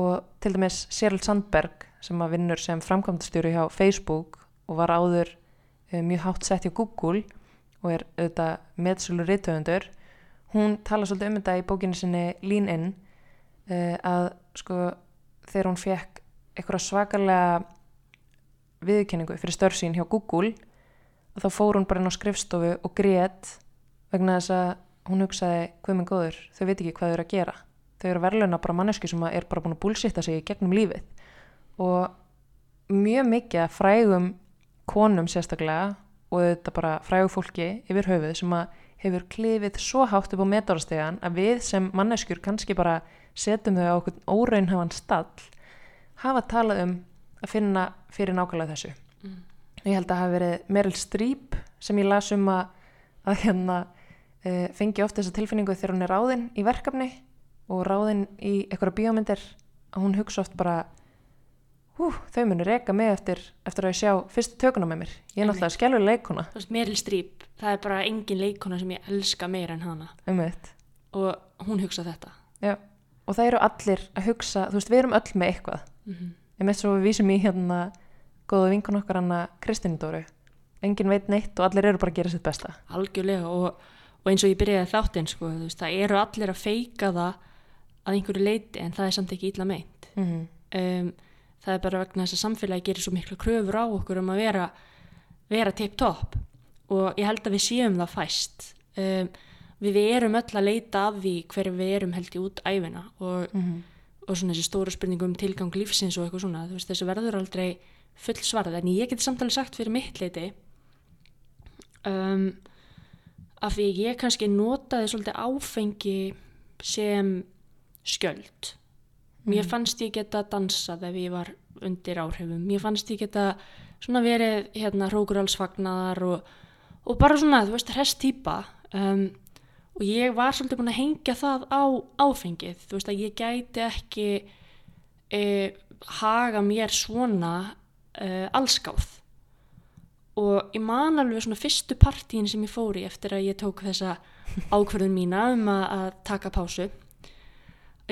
Og til dæmis Sheryl Sandberg sem að vinnur sem framkvæmdastjóri hjá Facebook og var áður mjög hátt sett hjá Google og er auðvitað meðsölu rithöfundur hún tala svolítið um þetta í bókinu sinni Lean In uh, að sko þegar hún fekk eitthvað svakalega viðurkenningu fyrir störf sín hjá Google þá fór hún bara inn á skrifstofu og grét vegna þess að hún hugsaði hvað minn góður, þau veit ekki hvað þau eru að gera. Þau eru að verðlauna bara manneski sem er bara búin að búlsitta sig gegnum lífið. Og mjög mikið að frægum konum sérstaklega og þetta bara frægu fólki yfir höfuð sem að hefur klifið svo hátt upp á metárastegan að við sem manneskjur kannski bara setjum þau á okkur óraunhafan stall hafa talað um að finna fyrir nákvæmlega þessu Mm. ég held að hafa verið Meryl Streep sem ég las um að, að hérna uh, fengi oft þessa tilfinningu þegar hún er ráðinn í verkefni og ráðinn í einhverja bíómyndir að hún hugsa oft bara hú, þau munu reka mig eftir, eftir að ég sjá fyrstu tökuna með mér. Ég er náttúrulega skjálfur leikuna þú veist, Meryl Streep, það er bara engin leikona sem ég elska meira en hana. Um eitt og hún hugsa þetta. Já. og það eru allir að hugsa þú veist, við erum öll með eitthvað. Mm -hmm. ég með svo við vísum í hérna góða vinkun okkar hana Kristínu Dóru. Engin veit neitt og allir eru bara að gera sitt besta. Algjörlega og, og eins og ég byrjaði þáttinn sko, þú veist, það eru allir að feika það að einhverju leiti en það er samt ekki illa meint. Mm -hmm. um, það er bara vegna þess að samfélagi gerir svo mikla kröfur á okkur um að vera vera tip-top og ég held að við séum það fæst. Um, við erum öll að leita af því hver við erum held í út æfina og, og svona þessi stóru spurningu um tilgang lífsins og eitthvað svona, veist, þessu verður aldrei full svarað, en ég geti samtalið sagt fyrir mitt leiti um, af því ég kannski notaði svolítið áfengi sem skjöld mér fannst ég geta dansað ef ég var undir áhrifum. Mér fannst ég geta svona verið hérna hrókurálsfagnar og, og bara svona, þú veist, hress típa um, og ég var svolítið búin að hengja það á áfengið. Þú veist að ég gæti ekki e, haga mér svona e, allskáð og ég man alveg svona fyrstu partíin sem ég fór í eftir að ég tók þessa ákverðun mína um að, að taka pásu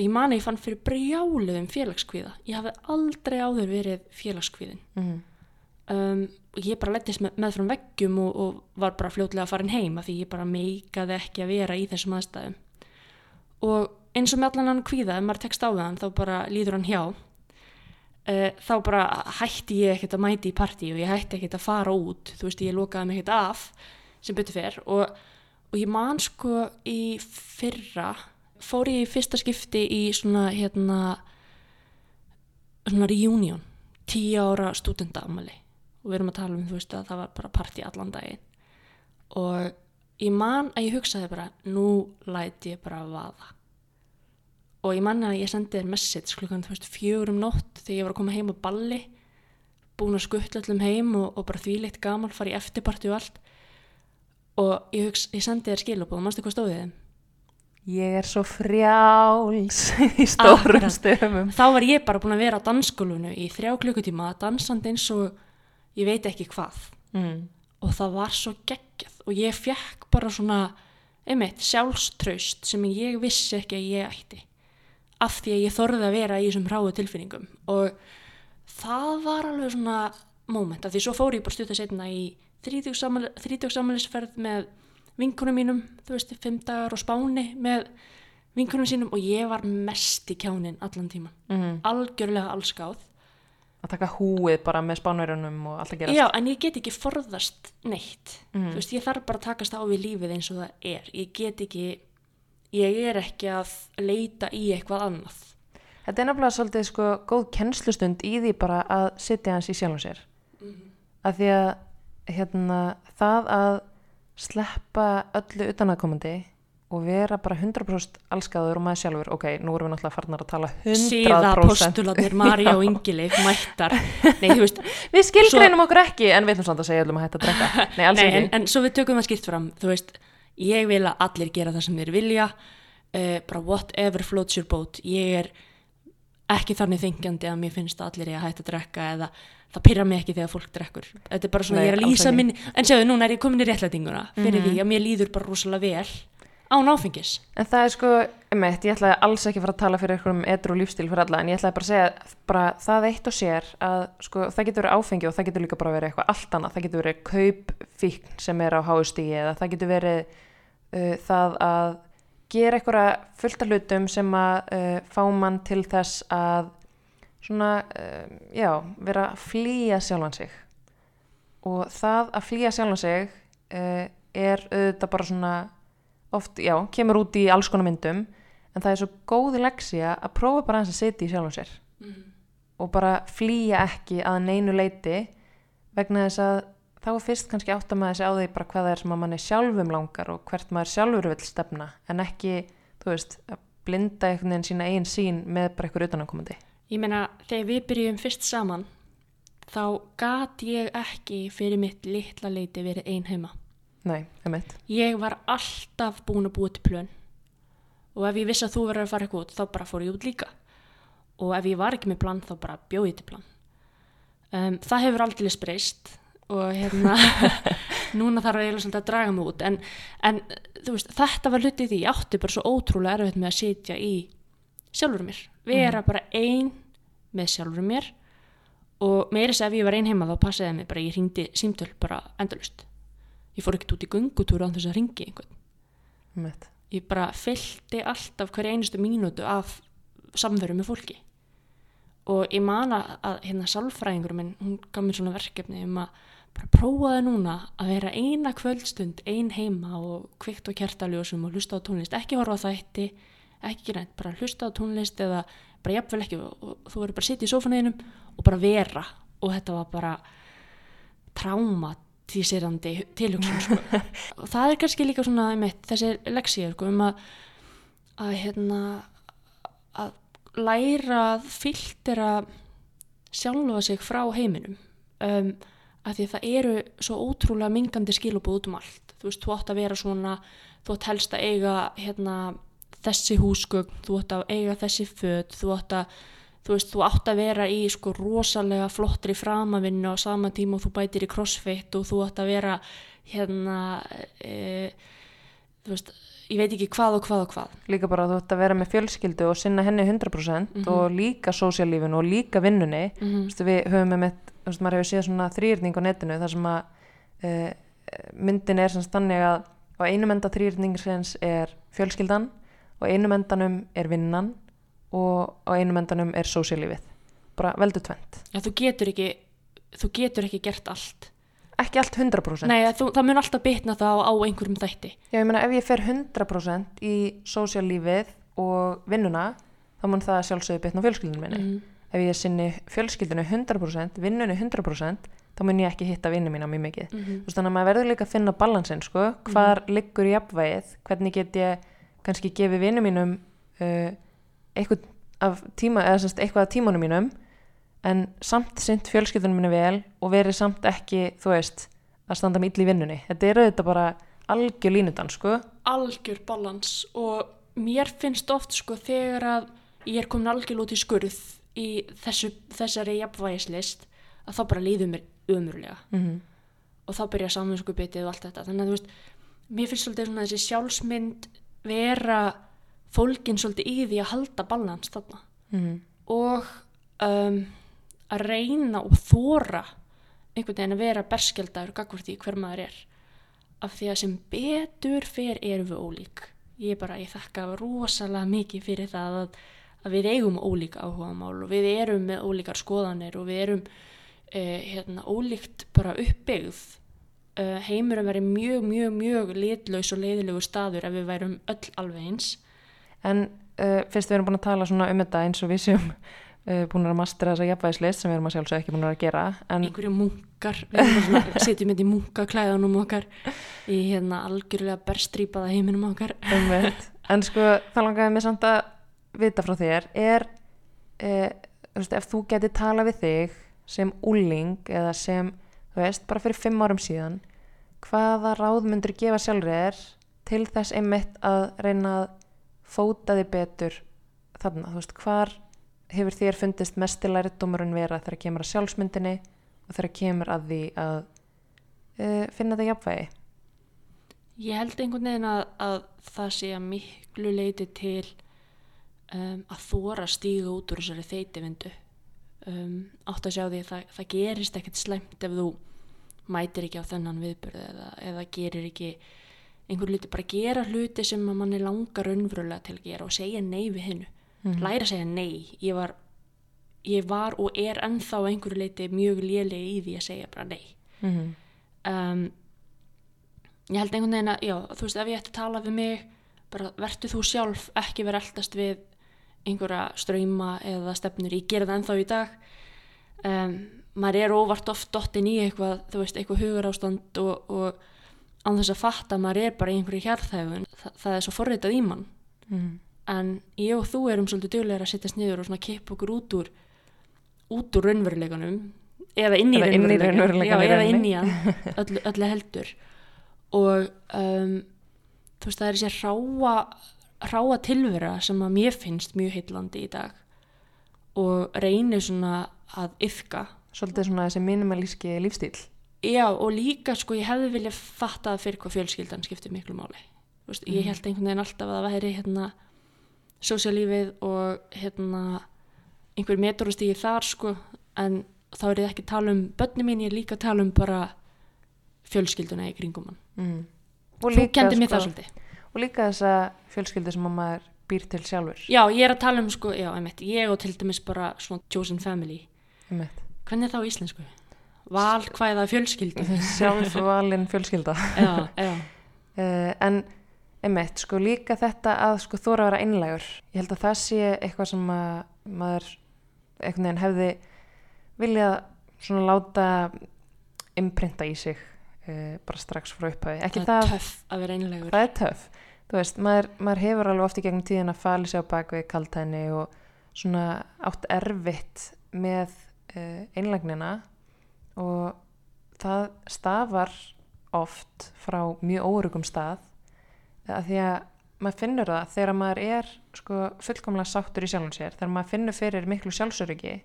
ég man að ég fann fyrir brjáluðum félagskvíða. Ég hafði aldrei áður verið félagskvíðin. Mhm. um, ég bara lettist með, með frá veggjum og, og var bara fljótlega að fara inn heima því ég bara meikaði ekki að vera í þessum aðstæðum. Og eins og með allan hann kvíða ef maður tekst á hann þá bara líður hann hjá. Uh, þá bara hætti ég ekkert að mæti í partí og ég hætti ekkert að fara út. Þú veist ég lokaði mig ekkert af sem betur fer. Og, og ég man sko í fyrra fór ég í fyrsta skipti í svona hérna svona reunion tíu ára stúdendaamali og við erum að tala um þú veist að það var bara partí allan daginn. Og ég man að ég hugsaði bara nú læti ég bara vaða. Og ég man að ég sendi þér message klukkan þú veist fjögur um nótt þegar ég var að koma heim á balli búin að skuttla allum heim og, og bara þvíleitt gaman fara í eftirparti og allt. Og ég, hugsa, ég sendi þér skilabóð, mannstu hvað stóðið þeim? Ég er svo frjáls <laughs> í stórum Akkurat. stöfum. þá var ég bara búin að vera á dansskólunu í þrjá klukkutíma dansandi eins og ég veit ekki hvað Mm. og það var svo geggjað og ég fekk bara svona einmitt sjálfströst sem ég vissi ekki að ég ætti af því að ég þorði að vera í þessum hráu tilfinningum og það var alveg svona moment af því svo fór ég bara stutað setna í þrítugsamælisferð með vinkunum mínum, þú veist, fimm dagar á spáni með vinkunum sínum og ég var mest í kjánin allan tíman Mm. algjörlega allskáð Að taka húið bara með spánverjunum og allt að gerast. Já, en ég get ekki forðast neitt. Mhm. Þú veist, ég þarf bara að takast á við lífið eins og það er. Ég get ekki, ég er ekki að leita í eitthvað annað. Þetta er nefnilega svolítið sko góð kennslustund í því bara að sitja hans í sjálfum sér. Af því að hérna, það að sleppa öllu utanaðkomandi og vera bara 100% allskaður og maður sjálfur, ok, nú erum við náttúrulega farnar að tala 100%. Síða postulatnir Marja og <laughs> Ingileif mættar. Nei, þú veist, <laughs> Við skilgreinum okkur ekki, en við ætlum samt að segja öllum að hætta að drekka. <laughs> Nei, alls nei, ekki. en, en svo við tökum það skýrt fram. Þú veist, ég vil að allir gera það sem þeir vilja. Uh, bara whatever floats your boat. Ég er ekki þannig þengjandi að mér finnst að allir ég að hætta að drekka eða það pyrra mig ekki þegar fólk drekkur. Þetta er bara svona, Nei, ég er að lýsa minn, en sjáðu, núna er ég komin í réttlætinguna fyrir Mhm. því að mér líður bara rosalega vel án áfengis. En það er sko, einmitt, ég ætlaði alls ekki fara að tala fyrir einhverjum edru lífstíl fyrir alla, en ég ætlaði bara að segja bara það eitt og sér að sko, það getur verið áfengi og það getur líka bara verið eitthvað allt annað, það getur verið kaupfíkn sem er á háustígi eða það getur verið uh, það að gera einhverja fullta hlutum sem að uh, fá mann til þess að svona, uh, já, vera að flýja sjálfan sig. Og það að flýja sjálfan sig uh, er auðvitað bara svona oft, já, kemur út í alls konar myndum en það er svo góð leksía að prófa bara aðeins að sitja í sjálfum sér. Og bara flýja ekki að neinu leiti vegna þess að þá fyrst kannski átt að maður sig á því bara hvað það er sem að manni sjálfum langar og hvert maður sjálfur vill stefna en ekki, þú veist, að blinda einhvern veginn sína eigin sín með bara einhver utanankomandi. Ég meina, þegar við byrjum fyrst saman, þá gat ég ekki fyrir mitt litla leiti verið ein heima. Nei, emitt. Ég var alltaf búin að búa til plön og ef ég vissi að þú verður að fara eitthvað út, þá bara fór ég út líka. Og ef ég var ekki með plan, þá bara bjóð ég til plan. Um, það hefur aldrei breyst og hérna, <laughs> núna þarf ég að draga mig út. En, en veist, þetta var hlutið því, ég átti bara svo ótrúlega erfitt með að sitja í sjálfur mér. Vera bara ein með sjálfur mér og að ef ég var ein heima þá passaði mig bara, ég hringdi símtöl bara endalust. Ég fór ekkert út í göngutúra án þess að ringi einhvern. Emitt. Ég bara fyllti alltaf hverja einustu mínútu af samveru með fólki. Og ég man að, hérna sálfræðingur minn, hún gaf mér svona verkefni um að bara prófaði núna að vera eina kvöldstund ein heima og kvikt á kertaljósum og hlusta á tónlist, ekki horfa á þætti, ekki neitt, bara hlusta á tónlist eða bara jafnvel ekki og, þú verður bara að sitja í sófaneinum og bara vera. Og þetta var bara traumatísirandi tilhugsun sko. <laughs> og það er kannski líka svona einmitt, þessi leksíður sko, um að að hérna að læra að filtera sjálfa sig frá heiminum. Um, að því að það eru svo ótrúlega mingandi skilubóð út um allt. Þú veist, þú átt að vera svona þú átt helst að eiga hérna, þessi húsgögn, þú átt að eiga þessi föt, þú átt að þú veist, þú átt að vera í sko rosalega flottri framavinnu á sama tíma og þú bætir í crossfit og þú átt að vera hérna e, þú veist, ég veit ekki hvað og hvað og hvað líka bara þú ætti að vera með fjölskyldu og sinna henni 100% Mhm. og líka sósíalífinu og líka vinnunni mm -hmm. Vistu, við höfum með þú veist, maður hefur séð svona þrýrning á netinu þar sem að uh, myndin er sem stannig að á einum enda þrýrningsins er fjölskyldan og einum endanum er vinnan og á einum endanum er sósíalífið bara veldu tvent Já, þú getur ekki þú getur ekki gert allt. Ekki allt 100% Nei, þú, það mun alltaf bitna það á, á einhverjum þætti. Já, ég meina ef ég fer 100% í sósíalífið og vinnuna þá mun það sjálfsögðu bitna á fjölskyldunum minni. Mm. ef ég sinni fjölskyldinu 100% vinnunni 100% þá mun ég ekki hitta vinnu mína mjög mikið. Mm veist, þannig að maður verður líka að finna balansinn sko, hvar liggur í jafnvægið? Hvernig get ég kannski gefið vinnu mínum uh, eitthvað af tíma eða semst eitthvað af tímanum mínum en samt sint fjölskyldunum minni vel og verið samt ekki þú veist, að standa með ill í vinnunni. Þetta er auðvitað bara algjör línudan sko. Algjör balans og mér finnst oft sko þegar að ég er komin algjör út í skurð í þessu, þessari jafnvægislist að þá bara líður mér umurlega mm og þá byrja samvinsku bitið og allt þetta. Þannig að þú veist, mér finnst svolítið svona þessi sjálfsmynd vera fólkin svolítið í því að halda balans þarna. -hmm. og um, að reyna og þóra einhvern veginn að vera berskjaldagur gagvart því hver maður er. Af því að sem betur fer erum við ólík. Ég bara, ég þakka rosalega mikið fyrir það að, að við eigum ólík áhugamál og við erum með ólíkar skoðanir og við erum uh, hérna, ólíkt bara uppbyggð heimurum verið mjög, mjög, mjög litlaus og leiðilegu staður ef við værum öll alveg eins. En uh, fyrst við erum búin að tala svona um þetta eins og við séum uh, búin að mastera þessa jafnvægislist sem við erum að sjálfsög ekki búin að gera en einhverju munkar við setjum þetta <laughs> í munkaklæðanum okkar í hérna algjörlega berstrýpaða heiminum okkar. En sko það langaði mig samt að vita frá þér er e, þú veist, ef þú geti tala við þig sem úling eða sem þú veist, bara fyrir fimm árum síðan hvaða ráð myndur gefa sjálfur þér til þess einmitt að reyna að fóta þig betur þarna, þú veist, hvar hefur þér fundist mesti lærdómurinn vera þegar kemur að sjálfsmyndinni og þegar kemur að því að e, finna þetta jafnvægi? Ég held einhvern veginn að, að það sé að miklu leiti til um, að þóra stíga út úr þessari þeitivindu um, átt að sjá því að það, það gerist ekkert slæmt ef þú mætir ekki á þennan viðbörð eða, eða gerir ekki einhver hluti, bara gera hluti sem að manni langar raunverulega til að gera og segja nei við hinnu Mhm. læra að segja nei. Ég var, ég var og er ennþá einhverju leiti mjög lélega í því að segja bara nei. Mm um, ég held einhvern veginn að já, þú veist, ef ég ætti að tala við mig bara vertu þú sjálf ekki vera eldast við einhverja ströyma eða stefnur, ég gera það ennþá í dag. Um, maður er óvart oft dottin í eitthvað, þú veist, eitthvað hugur ástand og, og án þess að fatta að maður er bara einhverju hjarðhæfun Þa, það er svo forritað í mann. Mm. en ég og þú erum svolítið duglegar að sittast niður og svona kippa okkur út úr út úr raunveruleikanum eða inn í raunveruleikanum. eða inn í hann öllu, öllu heldur. Og um, þú veist það er þessi ráa ráa tilvera sem að mér finnst mjög heitlandi í dag og reynir svona að yfka Svolítið svona þessi minimalíski lífstíl. já og líka sko ég hefði viljað fatta það fyrir hvað fjölskyldan skiptir miklu máli. Þú veist, ég held einhvern veginn alltaf að það væri hérna sósíalífið og hérna einhver metrostíði þar sko en þá er ég ekki að tala um börni mín, ég er líka að tala um bara fjölskylduna í kringum Mm. þú kendi mér það svolítið Og líka þessa fjölskyldu sem að maður býr til sjálfur. já, ég er að tala um sko, já, einmitt, ég og til dæmis bara svona chosen family Einmitt. hvernig er það á íslensku? valkvæða fjölskyldu <laughs> Sjálf valin fjölskylda. já, já, Uh, <laughs> en einmitt, sko líka þetta að sko þóra að vera einlægur. Ég held að það sé eitthvað sem að maður einhvern veginn hefði viljað svona láta imprinta í sig uh, bara strax frá upphæfi. Ekki það það, er töff að vera einlegur það er töff. Þú veist, maður, maður hefur alveg oft í gegnum tíðin að fali sig á bakvið kaltæni og svona átt erfitt með uh, einlagnina og það stafar oft frá mjög órugum stað að því að maður finnur það þegar maður er sko, fullkomlega sáttur í sjálfum sér þegar maður finnur fyrir miklu sjálfsöryggi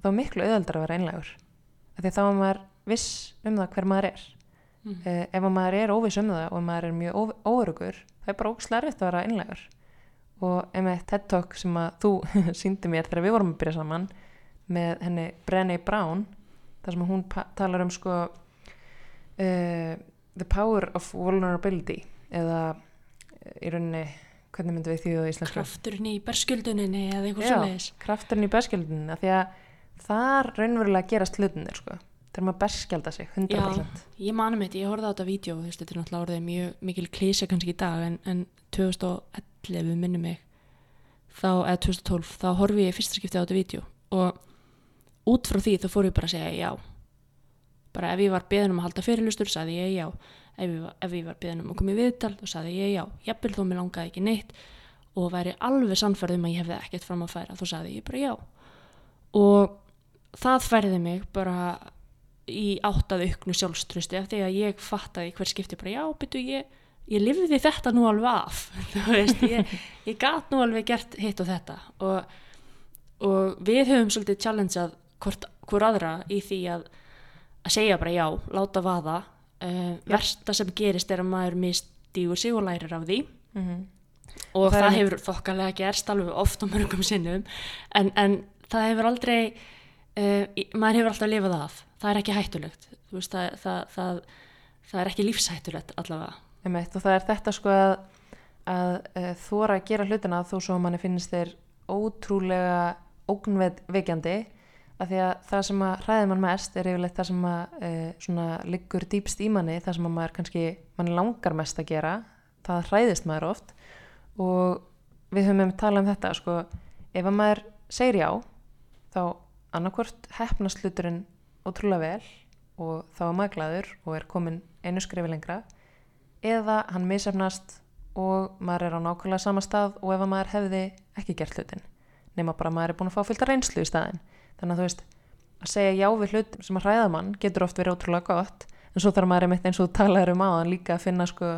þá er miklu auðveldar að vera einlegur að því að þá er maður viss um það hver maður er Mm. uh, ef að maður er óviss um það og maður er mjög óörugur það er bara ógislega erfitt að vera einlegur og einmitt TED Talk sem að þú <laughs> síndi mér þegar við vorum að byrja saman með henni Brené Brown þar sem hún talar um sko uh, the power of vulnerability eða eh, í rauninni hvernig myndum við því á íslensku krafturinn í berskjölduninni eða eitthvað Já. svoleiðis krafturinn í berskjaldinu af því að þar raunverulega gerast hlutinir sko þegar maður berskjalda sig 100% ég mani mitt, ég horfði á þetta vídeo þú veist, þetta er náttúrulega orðið mjög mikil klísa kannski í dag en, en 2011 minni mig þá, eða 2012, þá horfi ég fyrsta skipti á þetta vídeo og út frá því þá fór ég bara að segja já. Bara ef ég var beðin um að halda fyrirlustur sagði ég já, ef ég var, ef ég var beðin um að koma í viðtal þá sagði ég já. Jafnvel þó mér langaði ekki neitt og væri alveg sannfærð um að ég hefði ekkert fram að færa þá sagði ég bara já. Og það færði mig bara í áttað auknu sjálfströsti af því að ég fattaði hver skipti bara já, byrju, ég, ég lifði þetta nú alveg af. <laughs> Veist, ég, ég gat nú alveg gert hitt og þetta. Og, og við höfum svolítið challengeað hvort, hvort aðra í því að, að segja bara já, láta vaða. Uh, versta sem gerist er að maður mistígur sig og lærir af því. Mm og Það það, hefur þokkalega gerst alveg oft á mörgum sinnum. En, en það hefur aldrei uh, maður hefur alltaf lifað af. Það er ekki hættulegt. Veist, það, það, það, það er ekki lífshættulegt allavega. Einmitt, og það er þetta sko að, að uh, þóra að gera hlutina þó svo að manni finnst þeir ótrúlega ógnveikjandi af því að það sem að hræði mann mest er yfirleitt það sem að uh, liggur dýpst í manni það sem að maður kannski, mann langar mest að gera það hræðist maður oft. Og við höfum um talað um þetta sko, ef að maður segir já þá annarkvort hefnast hluturinn ótrúlega vel og þá er maður glaður og er komin einu skrifi lengra eða hann misefnast og maður er á nákvæmlega sama stað og ef að maður hefði ekki gert hlutin nema bara að maður er búin að fá fylgta reynslu í staðin þannig að þú veist að segja já við hlut sem að hræða mann getur oft verið ótrúlega gott en svo þarf maður einmitt eins og talaður um áðan líka að finna sko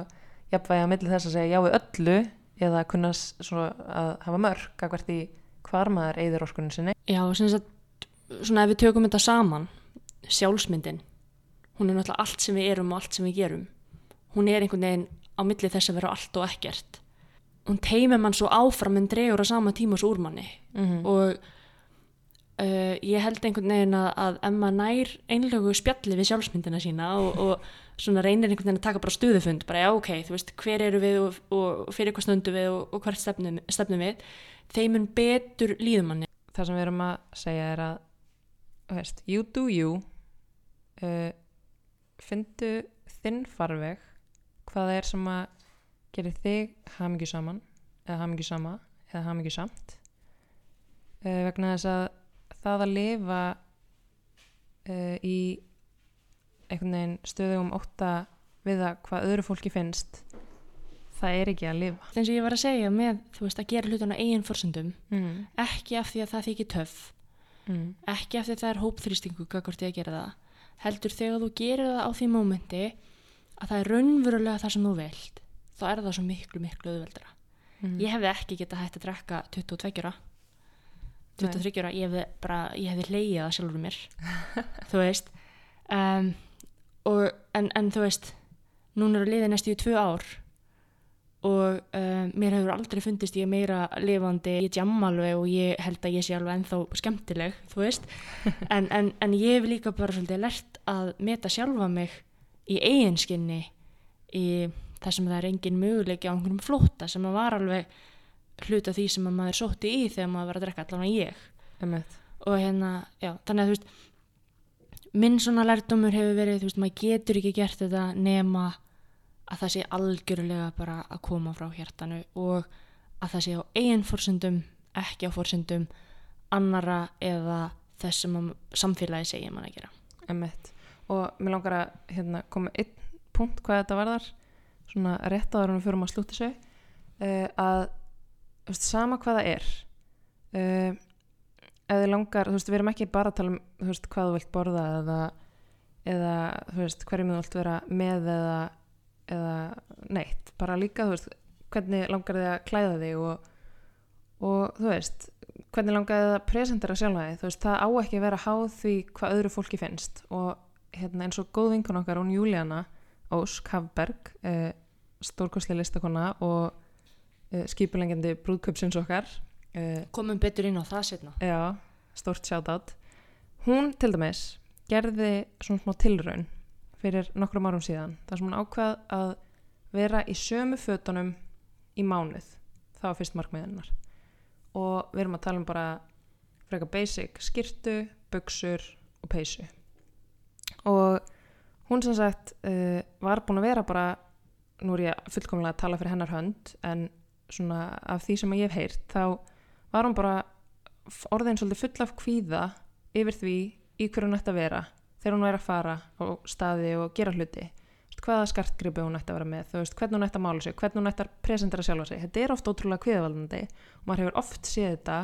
jafnvægi að milli þess að segja já við öllu eða að kunna að hafa mörg að hvert í hvar maður eigður orkunni sinni. Já, sem sagt, svona ef við tökum þetta saman sjálfsmyndin hún er náttúrulega allt sem við erum og allt sem við gerum. Hún er einhvern veginn á milli þess að vera allt og ekkert. Hún teimir mann svo áfram en dregur á sama tíma svo úr manni. Mm og uh, ég held einhvern veginn að, að ef maður nær einlegu spjalli við sjálfsmyndina sína og, og svona reynir einhvern veginn að taka bara stuðufund bara já ok, þú veist, hver eru við og, og fyrir hvað stundu við og, og hvert stefnum, stefnum við? Þeim mun betur líðum manni. Það sem við erum að segja er að veist, you do you uh, fyndu þinn farveg hvað það er sem að gerir þig hamingju saman eða hamingju sama eða hamingju samt uh, vegna þess að það að lifa uh, í einhvern veginn stöðum ótta við að hvað öðru fólki finnst það er ekki að lifa eins og ég var að segja með, þú veist, að gera hlutuna eigin forsendum, mm. ekki af því að það þykir töff Mm. ekki að það er hópþrýstingu gagvart ég að gera það heldur þegar þú gerir það á því mómenti að það er raunverulega það sem þú vilt þá er það svo miklu miklu auðveldra Mm. ég hefði ekki getað hægt að drekka 22 ára. 23 ára, ég hefði bara ég hefði hleyið það sjálfur mér <laughs> þú veist. Um, og, en, en þú veist núna eru liðið næstu í tvö ár og um, mér hefur aldrei fundist ég meira lifandi. Ég jam alveg og ég held að ég sé alveg ennþá skemmtileg, þú veist. <laughs> En, en, en ég hef líka bara svolítið lert að meta sjálfa mig í eiginskinni í þar sem það er engin möguleiki á einhverjum flótta sem að var alveg hluta því sem að maður sótti í þegar maður var að drekka allan ég. Og hérna, já, þannig að þú veist minn svona lærdómur hefur verið þú veist, maður getur ekki gert þetta nema að það sé algjörlega bara að koma frá hjartanu og að það sé á eigin forsendum ekki á forsendum annara eða þess sem að samfélagi segja mann að gera Emmett. Og mér langar að hérna, koma einn punkt hvað þetta varðar svona rétt áður en við fyrir að slúta þessu uh, að þú veist, sama hvað það er uh, ef þið langar, þú veist, við erum ekki bara að tala um þú veist, hvað þú vilt borða eða, eða þú veist, hverjum þú vilt vera með eða, eða neitt, bara líka þú veist, hvernig langar þið að klæða þig og, og þú veist hvernig langar þið að presentera sjálfa þig þú veist, það á ekki að vera háð því hvað öðru fólki finnst. Og hérna eins og góð vinkun okkar, hún Júlíana Ósk Hafberg eh, stórkostlega listakonna og eh, skipulengjandi brúðköpsins okkar eh, komum betur inn á það setna Já, stórt shoutout. Hún til dæmis gerði svona smá tilraun fyrir nokkrum árum síðan þar sem hún ákvað að vera í sömu fötunum í mánuð. Það var fyrst markmiðinnar og við erum að tala um bara frekar basic skirtu, buksur og peysu. Og hún sem sagt uh, var búin að vera bara nú er ég fullkomlega að tala fyrir hennar hönd en svona af því sem ég hef heyrt þá var hún bara orðin svolítið full af kvíða yfir því í hverju hún ætti að vera þegar hún væri að fara á staði og gera hluti hvaða skartgripi hún ætti að vera með veist, hvernig hún ætti að mála sig, hvernig hún ætti að presentera sjálfa sig. Þetta er oft ótrúlega kvíðavaldandi og maður hefur oft séð þetta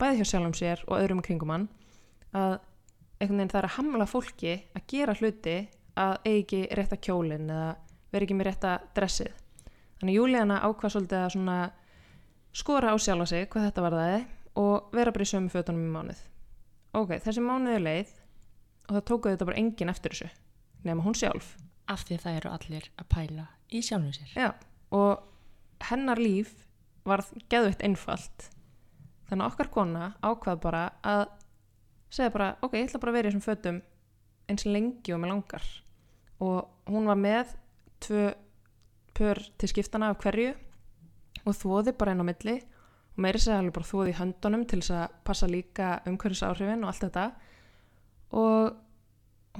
bæði hjá sjálfum sér og öðrum kringum hann að einhvern veginn það er að hamla fólki að gera hluti að eigi ekki rétta kjólin eða vera ekki með rétta dressið. Þannig Júlíana ákvað svolítið að skora á sjálfa sig hvað þetta varðaði og vera bara í sömu fötunum í mánuð. Ok, þessi mánuði leið og það tókuði þetta bara enginn eftir þessu nema hún sjálf. Af því að það eru allir að pæla í sjálfum sér. Já, og hennar líf varð geðveitt einfalt. Þannig að okkar kona ákvað bara að segja bara, ok, ég ætla bara að vera í þessum fötum eins lengi og mig langar. Og hún var með tvö pör til skiptana af hverju og þvoði bara inn á milli. Og meiri segja alveg bara þvoði í höndunum til þess að passa líka umhverfis áhrifin og allt þetta og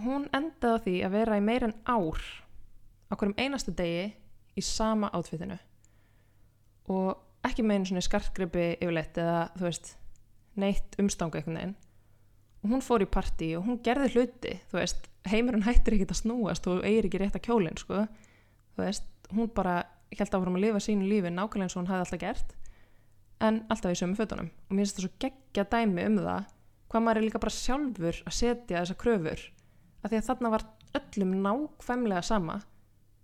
hún endaði á því að vera í meir en ár á hverjum einasta degi í sama átfitinu og ekki með einu svona skartgripi yfirleitt eða þú veist neitt umstanga einhvern veginn. Og hún fór í partí og hún gerði hluti þú veist, heimurinn hættir ekki að snúast og eigir ekki rétt að kjólinn sko. þú veist, hún bara held áfram að lifa sínu lífi nákvæmlega eins og hún hafði alltaf gert en alltaf í sömu fötunum. Og mér finnst það svo geggja dæmi um það hvað maður er líka bara sjálfur að setja þessa kröfur af því að þarna var öllum nákvæmlega sama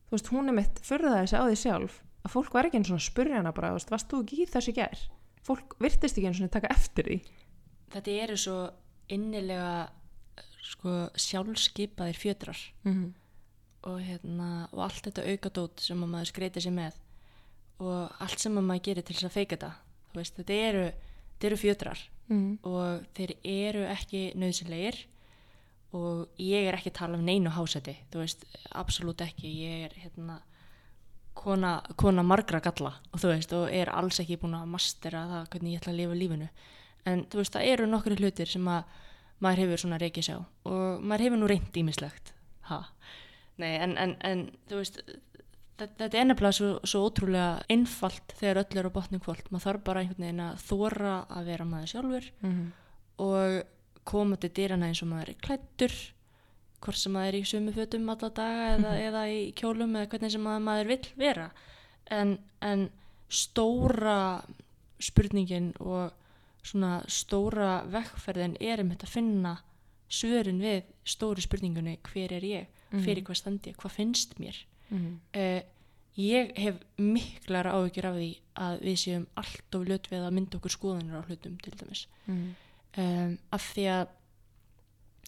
þú veist, hún er mitt fyrðaði sig á því sjálf að fólk var ekki eins og að spurja hana bara, þú veist, varst þú ekki í þessu í gær? Fólk virtist ekki eins og taka eftir því. þetta eru svo innilega sko sjálfskipaðir fjötrar Mm -hmm. og, hérna, og allt þetta aukadót sem að maður skreiti sér með og allt sem að maður gerir til þess að feika þetta veist, þetta eru, eru fjötrar Mm. Og þeir eru ekki nöðsynlegir og ég er ekki að tala um neinu hásæti. Þú veist, absolutt ekki. Ég er hérna kona, kona margra galla og þú veist, og er alls ekki búin að mastera það hvernig ég ætla að lifa lífinu. En þú veist, það eru nokkri hlutir sem að maður hefur svona reykið sjá og maður hefur nú reynd ímislegt ha, nei, en, en, en þú veist þetta, er nefnilega svo, svo ótrúlega einfalt þegar öll er á botnum kvöld maður þarf bara einhvern veginn að þóra að vera maður sjálfur -hmm. og koma til dýrana eins og maður er klættur hvort sem maður er í sömu fötum alla daga eða, eða í kjólum eða hvernig sem maður, vill vera. En, en stóra spurningin og svona stóra vekkferðin er um þetta að finna svörin við stóru spurningunni hver er ég, fyrir hvað standi ég, hvað finnst mér? Mm uh, ég hef miklar áhyggjur af því að við séum allt of löt við að mynda okkur skoðanir á hlutum til dæmis -hmm. um, af því að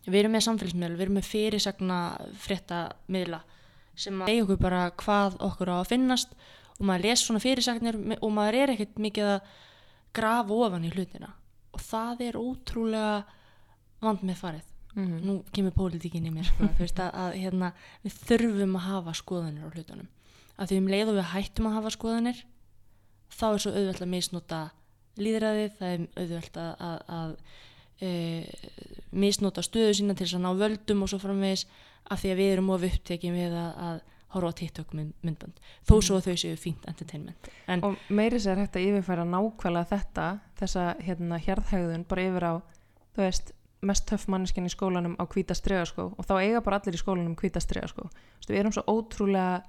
við erum með samfélagsmiðl, við erum með fyrirsagna fréttamiðla sem að segja okkur bara hvað okkur á að finnast og maður les svona fyrirsagnir og maður er ekkert mikið að grafa ofan í hlutina og það er ótrúlega vand með farið Mhm. nú kemur pólitíkin í mér sko, að, að hérna, við þurfum að hafa skoðanir á hlutunum að því um leið og við hættum að hafa skoðanir þá er svo auðvelt að misnota líðræðið, það er auðvelt að, að, að e, misnota stöðu sína til þess að ná völdum og svo framvegis af því að við erum of upptekið við að, að horfa á TikTok mynd, myndband þó svo að þau séu fínt entertainment en Og meiri sér hægt að yfirfæra nákvæmlega þetta, þessa hérna hérðhægðun bara yfir á, þú veist, mest töff manneskinn í skólanum á hvíta stregaskó og þá eiga bara allir í skólanum hvíta stregaskó. Við erum svo ótrúlega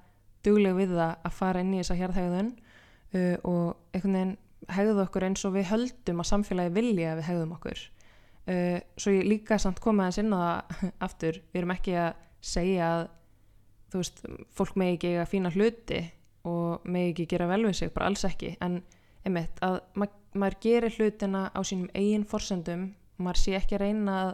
dugleg við það að fara inn í þessa hérðhægðun uh, og einhvern veginn hegðu okkur eins og við höldum að samfélagi vilja að við hegðum okkur. Uh, svo ég líka samt komið aðeins inn á það <laughs> aftur, við erum ekki að segja að þú veist, fólk megi ekki eiga fína hluti og megi ekki gera vel við sig, bara alls ekki en einmitt að ma maður gerir hlutina á sínum eigin forsendum maður sé ekki að reyna að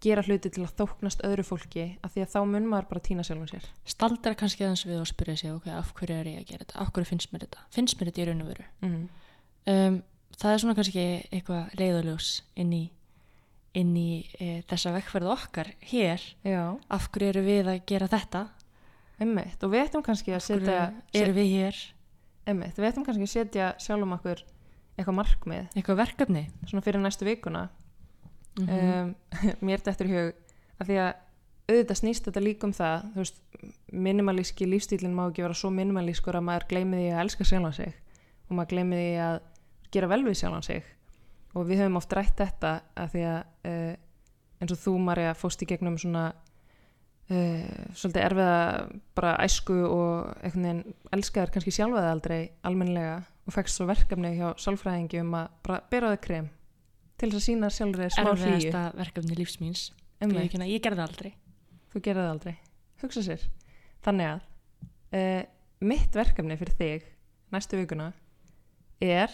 gera hluti til að þóknast öðru fólki af því að þá mun maður bara týna sjálfum sér. Staldra kannski aðeins við og spyrja sig ok, af hverju er ég að gera þetta, af hverju finnst mér þetta? Finnst mér þetta í raun og veru? Mm. um, það er svona kannski eitthvað leiðaljós inn í inn í e, þessa vekkferð okkar hér, Já, af hverju eru við að gera þetta? Einmitt og við ættum kannski að setja eru við hér? Einmitt, við ættum kannski að setja sjálfum okkur eitthvað markmið. Eitthvað verkefni? Svona fyrir næstu vikuna mm um, <laughs> mér þetta er hug að því að auðvitað snýst þetta líka um það þú veist, minimalíski lífstílinn má ekki vera svo minimalískur að maður gleymi því að elska sjálfan sig og maður gleymi því að gera vel við sjálfan sig. Og við höfum oft rætt þetta að því að uh, eins og þú Marja fóst í gegnum svona uh, svolítið erfiða bara æsku og einhvern veginn elskaður kannski sjálfaði aldrei almennilega og fækst svo verkefni hjá sálfræðingi um að bara bera það krem til þess að sína sjálfur þeir smá hlýju. Erfiðasta verkefni lífsmýns ég, ég gerði aldrei. Þú það aldrei. Hugsa sér. Þannig að uh, mitt verkefni fyrir þig næstu vikuna er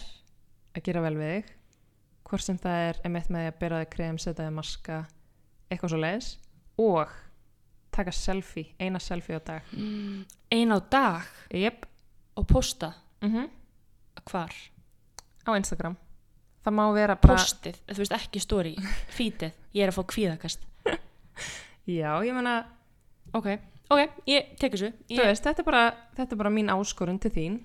að gera vel við þig. Hvort sem það er emitt með því að bera þig krem, setja þig maska eitthvað svo leiðis og taka selfie, eina selfie á dag. Mm, ein á dag? Yep. og posta? Mm hvar, á Instagram það má vera bara postið, þú veist ekki story fítið, ég er að fá kvíðakast. <laughs> Já, ég meina, ok, ok, ég tek þessu. Þú ég, veist, þetta er, bara, þetta er bara mín áskorun til þín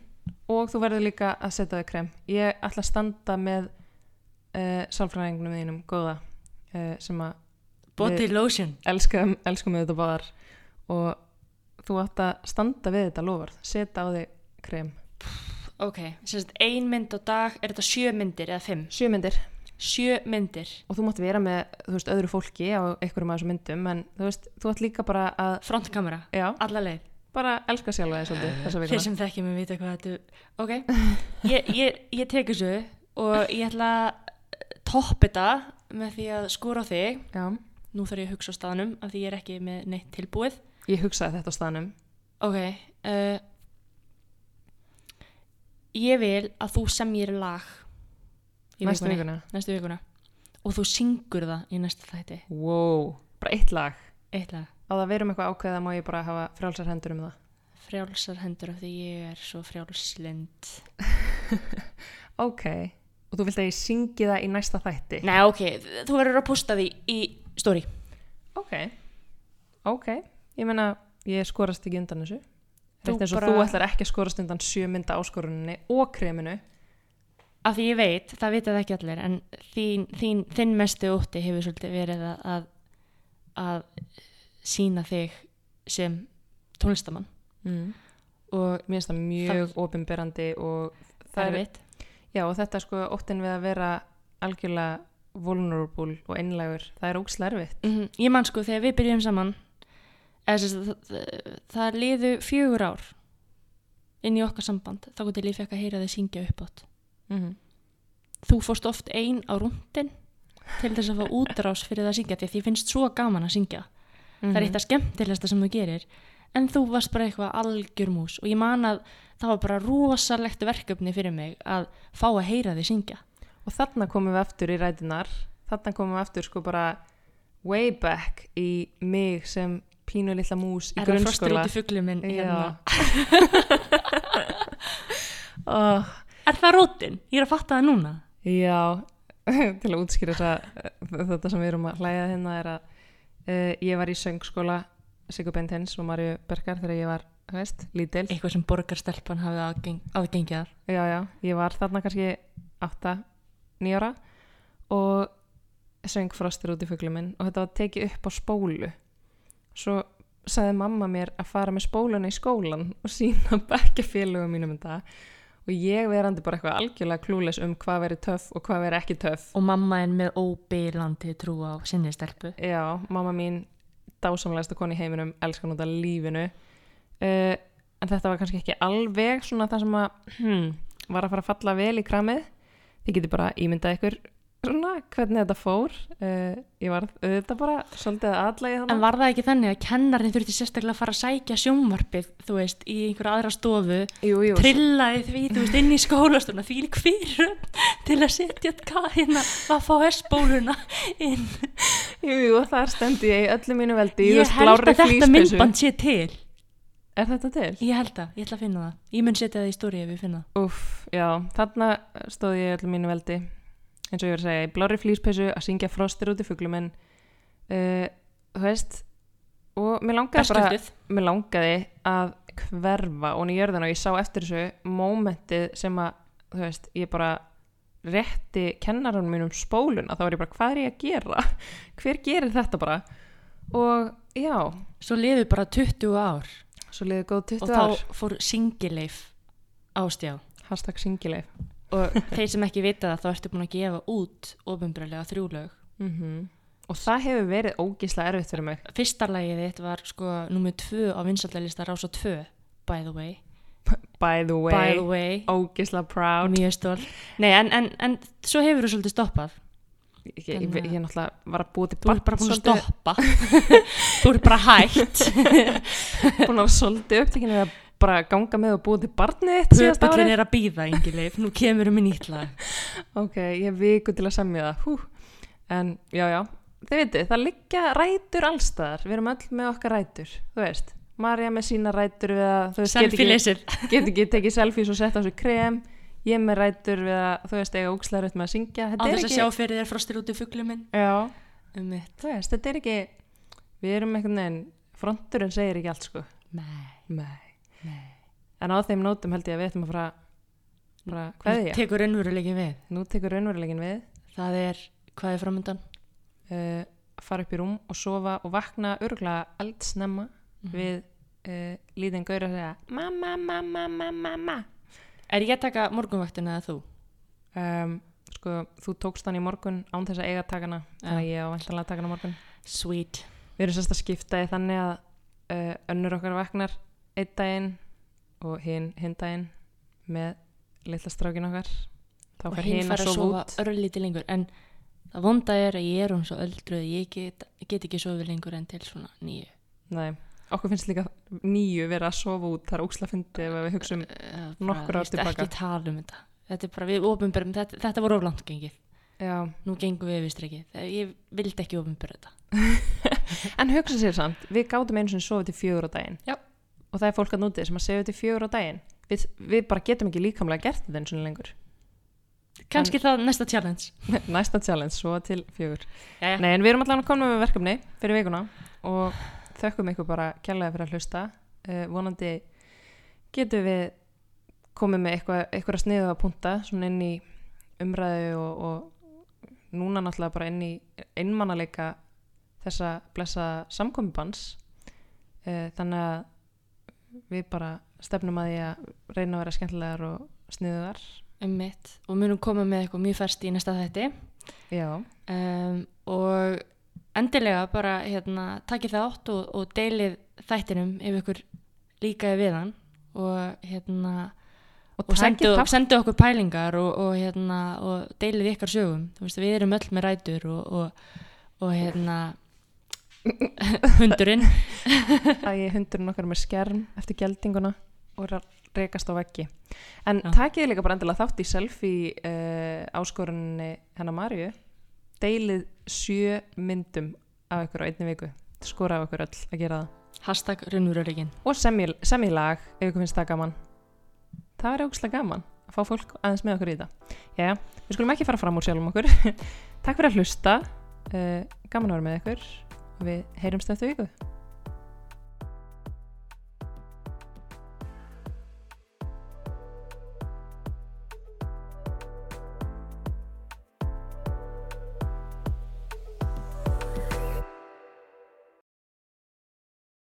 og þú verður líka að setja þig krem. Ég ætla að standa með uh, sálfræðingnum þínum góða uh, sem að body lotion. elskum, elskum við þetta báðar. Og þú átt að standa við þetta lofar setja á þig krem ok, sérst ein mynd á dag er þetta sjö myndir eða fimm? Sjö myndir. Sjö myndir, og þú mátt vera með þú veist, öðru fólki á einhverjum af þessum myndum en þú veist, þú átt líka bara að frontkamera. Já, alla leið, bara elska sjálfa þig svolítið þessa þeir vikuna sem þekkja mig vita hvað þetta ok, <laughs> ég, ég, ég tek þessu og ég ætla að topp þetta með því að skora á þig. Já, nú þarf ég að hugsa á staðnum af því ég er ekki með neitt tilbúið. Ég hugsaði þetta á staðnum. Ok uh, ég vil að þú semjir lag í næstu vikuna? Næstu vikuna. Og þú syngur það í næsta þætti. Wow, bara eitt lag? Eitt lag, á það verum eitthvað ákveð að má ég bara hafa frjálsar hendur um það? Frjálsar hendur af því ég er svo frjálslind <laughs> ok, og þú vilt að ég syngi það í næsta þætti? Nei ok, þú verður að posta því í story. Ok, ok. Ég meina, ég skorast ekki undan þessu Rétt eins og bara- þú ætlar ekki að skorast undan sjö mynda áskoruninni og kreminu. Af því ég veit, það vita það ekki allir en þín, þín, þinn mestu ótti hefur svolítið verið að að, að sína þig sem tónlistamann. Mm. og mér finnst það mjög opinberandi og það er veit já og þetta er sko óttin við að vera algjörlega vulnerable og einlægur, það er ógislega erfitt. Mm ég man sko þegar við byrjum saman eða, það, það, liðu fjögur ár inn í okkar samband þá gott ég fekk að heyra þig syngja upp átt mm. þú fórst oft ein á rúndin til þess að fá útrás fyrir það að syngja því að því finnst svo gaman að syngja. Það er eitt af skemmtilegsta sem þú gerir en þú varst bara eitthvað algjör mús. Og ég man að það var bara rosalegt verkefni fyrir mig að fá að heyra þig syngja. Og þarna komum við aftur í rætinar þarna komum við aftur sko bara way back í mig sem pínu lilla mús í er það frostir grunnskóla út í fugglu minn hérna? <laughs> Já. oh, er það rótin? ég er að fatta það núna Já, <laughs> til að útskýra þessa, þetta sem við erum að hlæða hérna er að uh, ég var í söngskóla Sigur Bentens og Marju Bergar þegar ég var, veist, eitthvað sem borgarstelpan hafði aðgeng, aðgengið þar Já, já, ég var þarna kannski 8, 9 ára og söng frostir út í fuglum minn og þetta var tekið upp á spólu. Svo sagði mamma mér að fara með spóluna í skólan og sína <laughs> bekkjafélugum mínum þetta og ég verandi bara eitthvað algjörlega klúles um hvað veri töff og hvað veri ekki töff. Og mamma en með óbyrlandi trú á sinni stelpu. Já, mamma mín dásamlegasta koni í heiminum elskar nota lífinu. Uh, en þetta var kannski ekki alveg svona það sem að hmm, var að fara að falla vel í kramið. Þið getur bara ímyndað ykkur hvernig þetta fór uh, ég var auðvitað bara svolítið aðlægi En þannig var það ekki þannig að kennarinn þurfti sérstaklega að fara að sækja sjónvarpið, þú veist, í einhverja aðra stofu, jú, jú, trillaði því, þú veist, inn í skólastuna, því lík fyrir til að setja hérna að fá S-bóluna inn. jú, jú, þar stendi ég í öllu mínu veldi Ég held að þetta myndband sé til. er þetta til? Ég held að, ég ætla að finna það. Ég mun setja það í stóri ef ég finna það. Úff, já, þarna stóð ég öllu mínu veldi eins og ég var að segja, í blárri flíspeysu að syngja frostir út í fuglum en uh, þú veist og mér langaði bara mér langaði að hverfa og í jörðina og ég sá eftir þessu mómentið sem að þú veist, ég bara rétti kennarann mínum spóluna þá var ég bara, hvað er ég að gera? <laughs> hver gerir þetta bara? og já, Svo liðu bara 20 ár svo liðið góð 20 og ár þá fór singileif ástjá. hashtag singileif Og þeir sem ekki vita það, þá ertu búin að gefa út ofinbjörlega þrjúlög. mm og það hefur verið ógísla erfitt fyrir mig Fyrsta lagið þitt var sko nummið tvö á vinsaldalista rása tvö, by the way. by the way, By the way, ógísla proud mjög stól. Nei, en, en, en svo hefur þú svolítið stoppað. ég, ég, ég, ég náttúrulega var að búa til Þú ert bara búin að stoppa. <laughs> þú ert bara hægt. <laughs> búin að svolítið upptekinu að bara ganga með og búa til barnið þitt síðast Pöpullin árið er að býða, Ingileif. Nú kemur um í nýtt lag. <laughs> ok, ég hef viku til að semja það Hú. en já, já, þið veitir það liggja rætur allstaðar við erum öll með okkar rætur, þú veist Marja með sína rætur við að þú veist, get Selfie ekki, leysir. <laughs> get ekki tekið selfies og sett á sig krem ég með rætur við að þú veist, eiga ógslæður með að syngja Á þetta þess að sjá fyrir þér frostir út í fuglum minn. já, Um þú veist, þetta er ekki við erum einhvern veginn fronturinn segir ekki allt sko Nei. nei. En á þeim nótum held ég að við ættum að fara bara, hvað er ég? Tekur raunveruleikin við. Nú tekur raunverulegin við Það er, hvað er framöndan? uh, fara upp í rúm og sofa og vakna örgulega eldsnemma Mhm. við uh, lítinn gaur að segja mamma, mamma, mamma, mamma Er ég að taka morgunvaktina eða þú? um, sko, þú tókst hann í morgun án þess að eiga að taka hana þannig að ég á vantanlega að taka hana á morgun Sweet. við erum sérst að skipta í þannig að uh, önnur okkar vaknar einn daginn og hinn hinn daginn með litla strákin okkar. Þá og fer hinn að sofa örlítið lengur. En það vonda er að ég er hún svo öldruð ég get, get ekki sofið lengur en til svona nýju Nei, okkur finnst líka nýju vera að sofa út. Það óksla fyndi ef við hugsaum uh, nokkur ár tilbaka. ekki tala um þetta. Þetta bara við ofinberum þetta, þetta var oflant gengið. Já, nú gengum við við streikið ég vildi ekki ofinbera þetta. <laughs> En hugsa sér samt, við gátum einu sem sofið til fjögur á daginn. Já. Og það er fólk að nútið sem að segja til fjögur á daginn. Við, við bara getum ekki líkamlega gert þetta eins og lengur. Kannski það næsta challenge. <laughs> Næsta challenge, svo til fjögur. Jæja. Nei, en við erum allavega komin með verkefni fyrir vikuna og þökkum ykkur bara kærlega fyrir að hlusta. Uh, vonandi getum við komið með eitthvað, eitthvað að sniðu að punta svona inn í umræðu og, og núna náttúrulega bara inn í einmannaleika þessa blessa samkomibans uh, þannig að við bara stefnum að því að reyna að vera skemmtilegar og sniðuðar um mitt og munum koma með eitthvað mjög færst í næsta þætti. Já, um, og endilega bara hérna, takið það átt og, og deilið þættinum ef ykkur líkaði við hann. Og hérna og, og sendu, sendu okkur pælingar og, og, hérna, og deilið ykkar sögum. Veist, við erum öll með rætur og, og, og hérna <laughs> hundurinn. Að ég hundurinn okkar með skerm eftir geldinguna og er að rekast á veggi. En Já. takið líka bara endilega þátt í selfie uh, áskorunni hennar Marju deilið sjö myndum af ykkur á einni viku. Skora af ykkur öll að gera það. Hashtag raunveruleikin og semjið semi lag ef ykkur finnst það gaman. Það er ógslag gaman að fá fólk aðeins með okkur í þetta Jæja, við skulum ekki fara fram úr sjálfum okkur. <laughs> Takk fyrir að hlusta. Uh, gaman að vera með ykkur við heyrumst eftir viku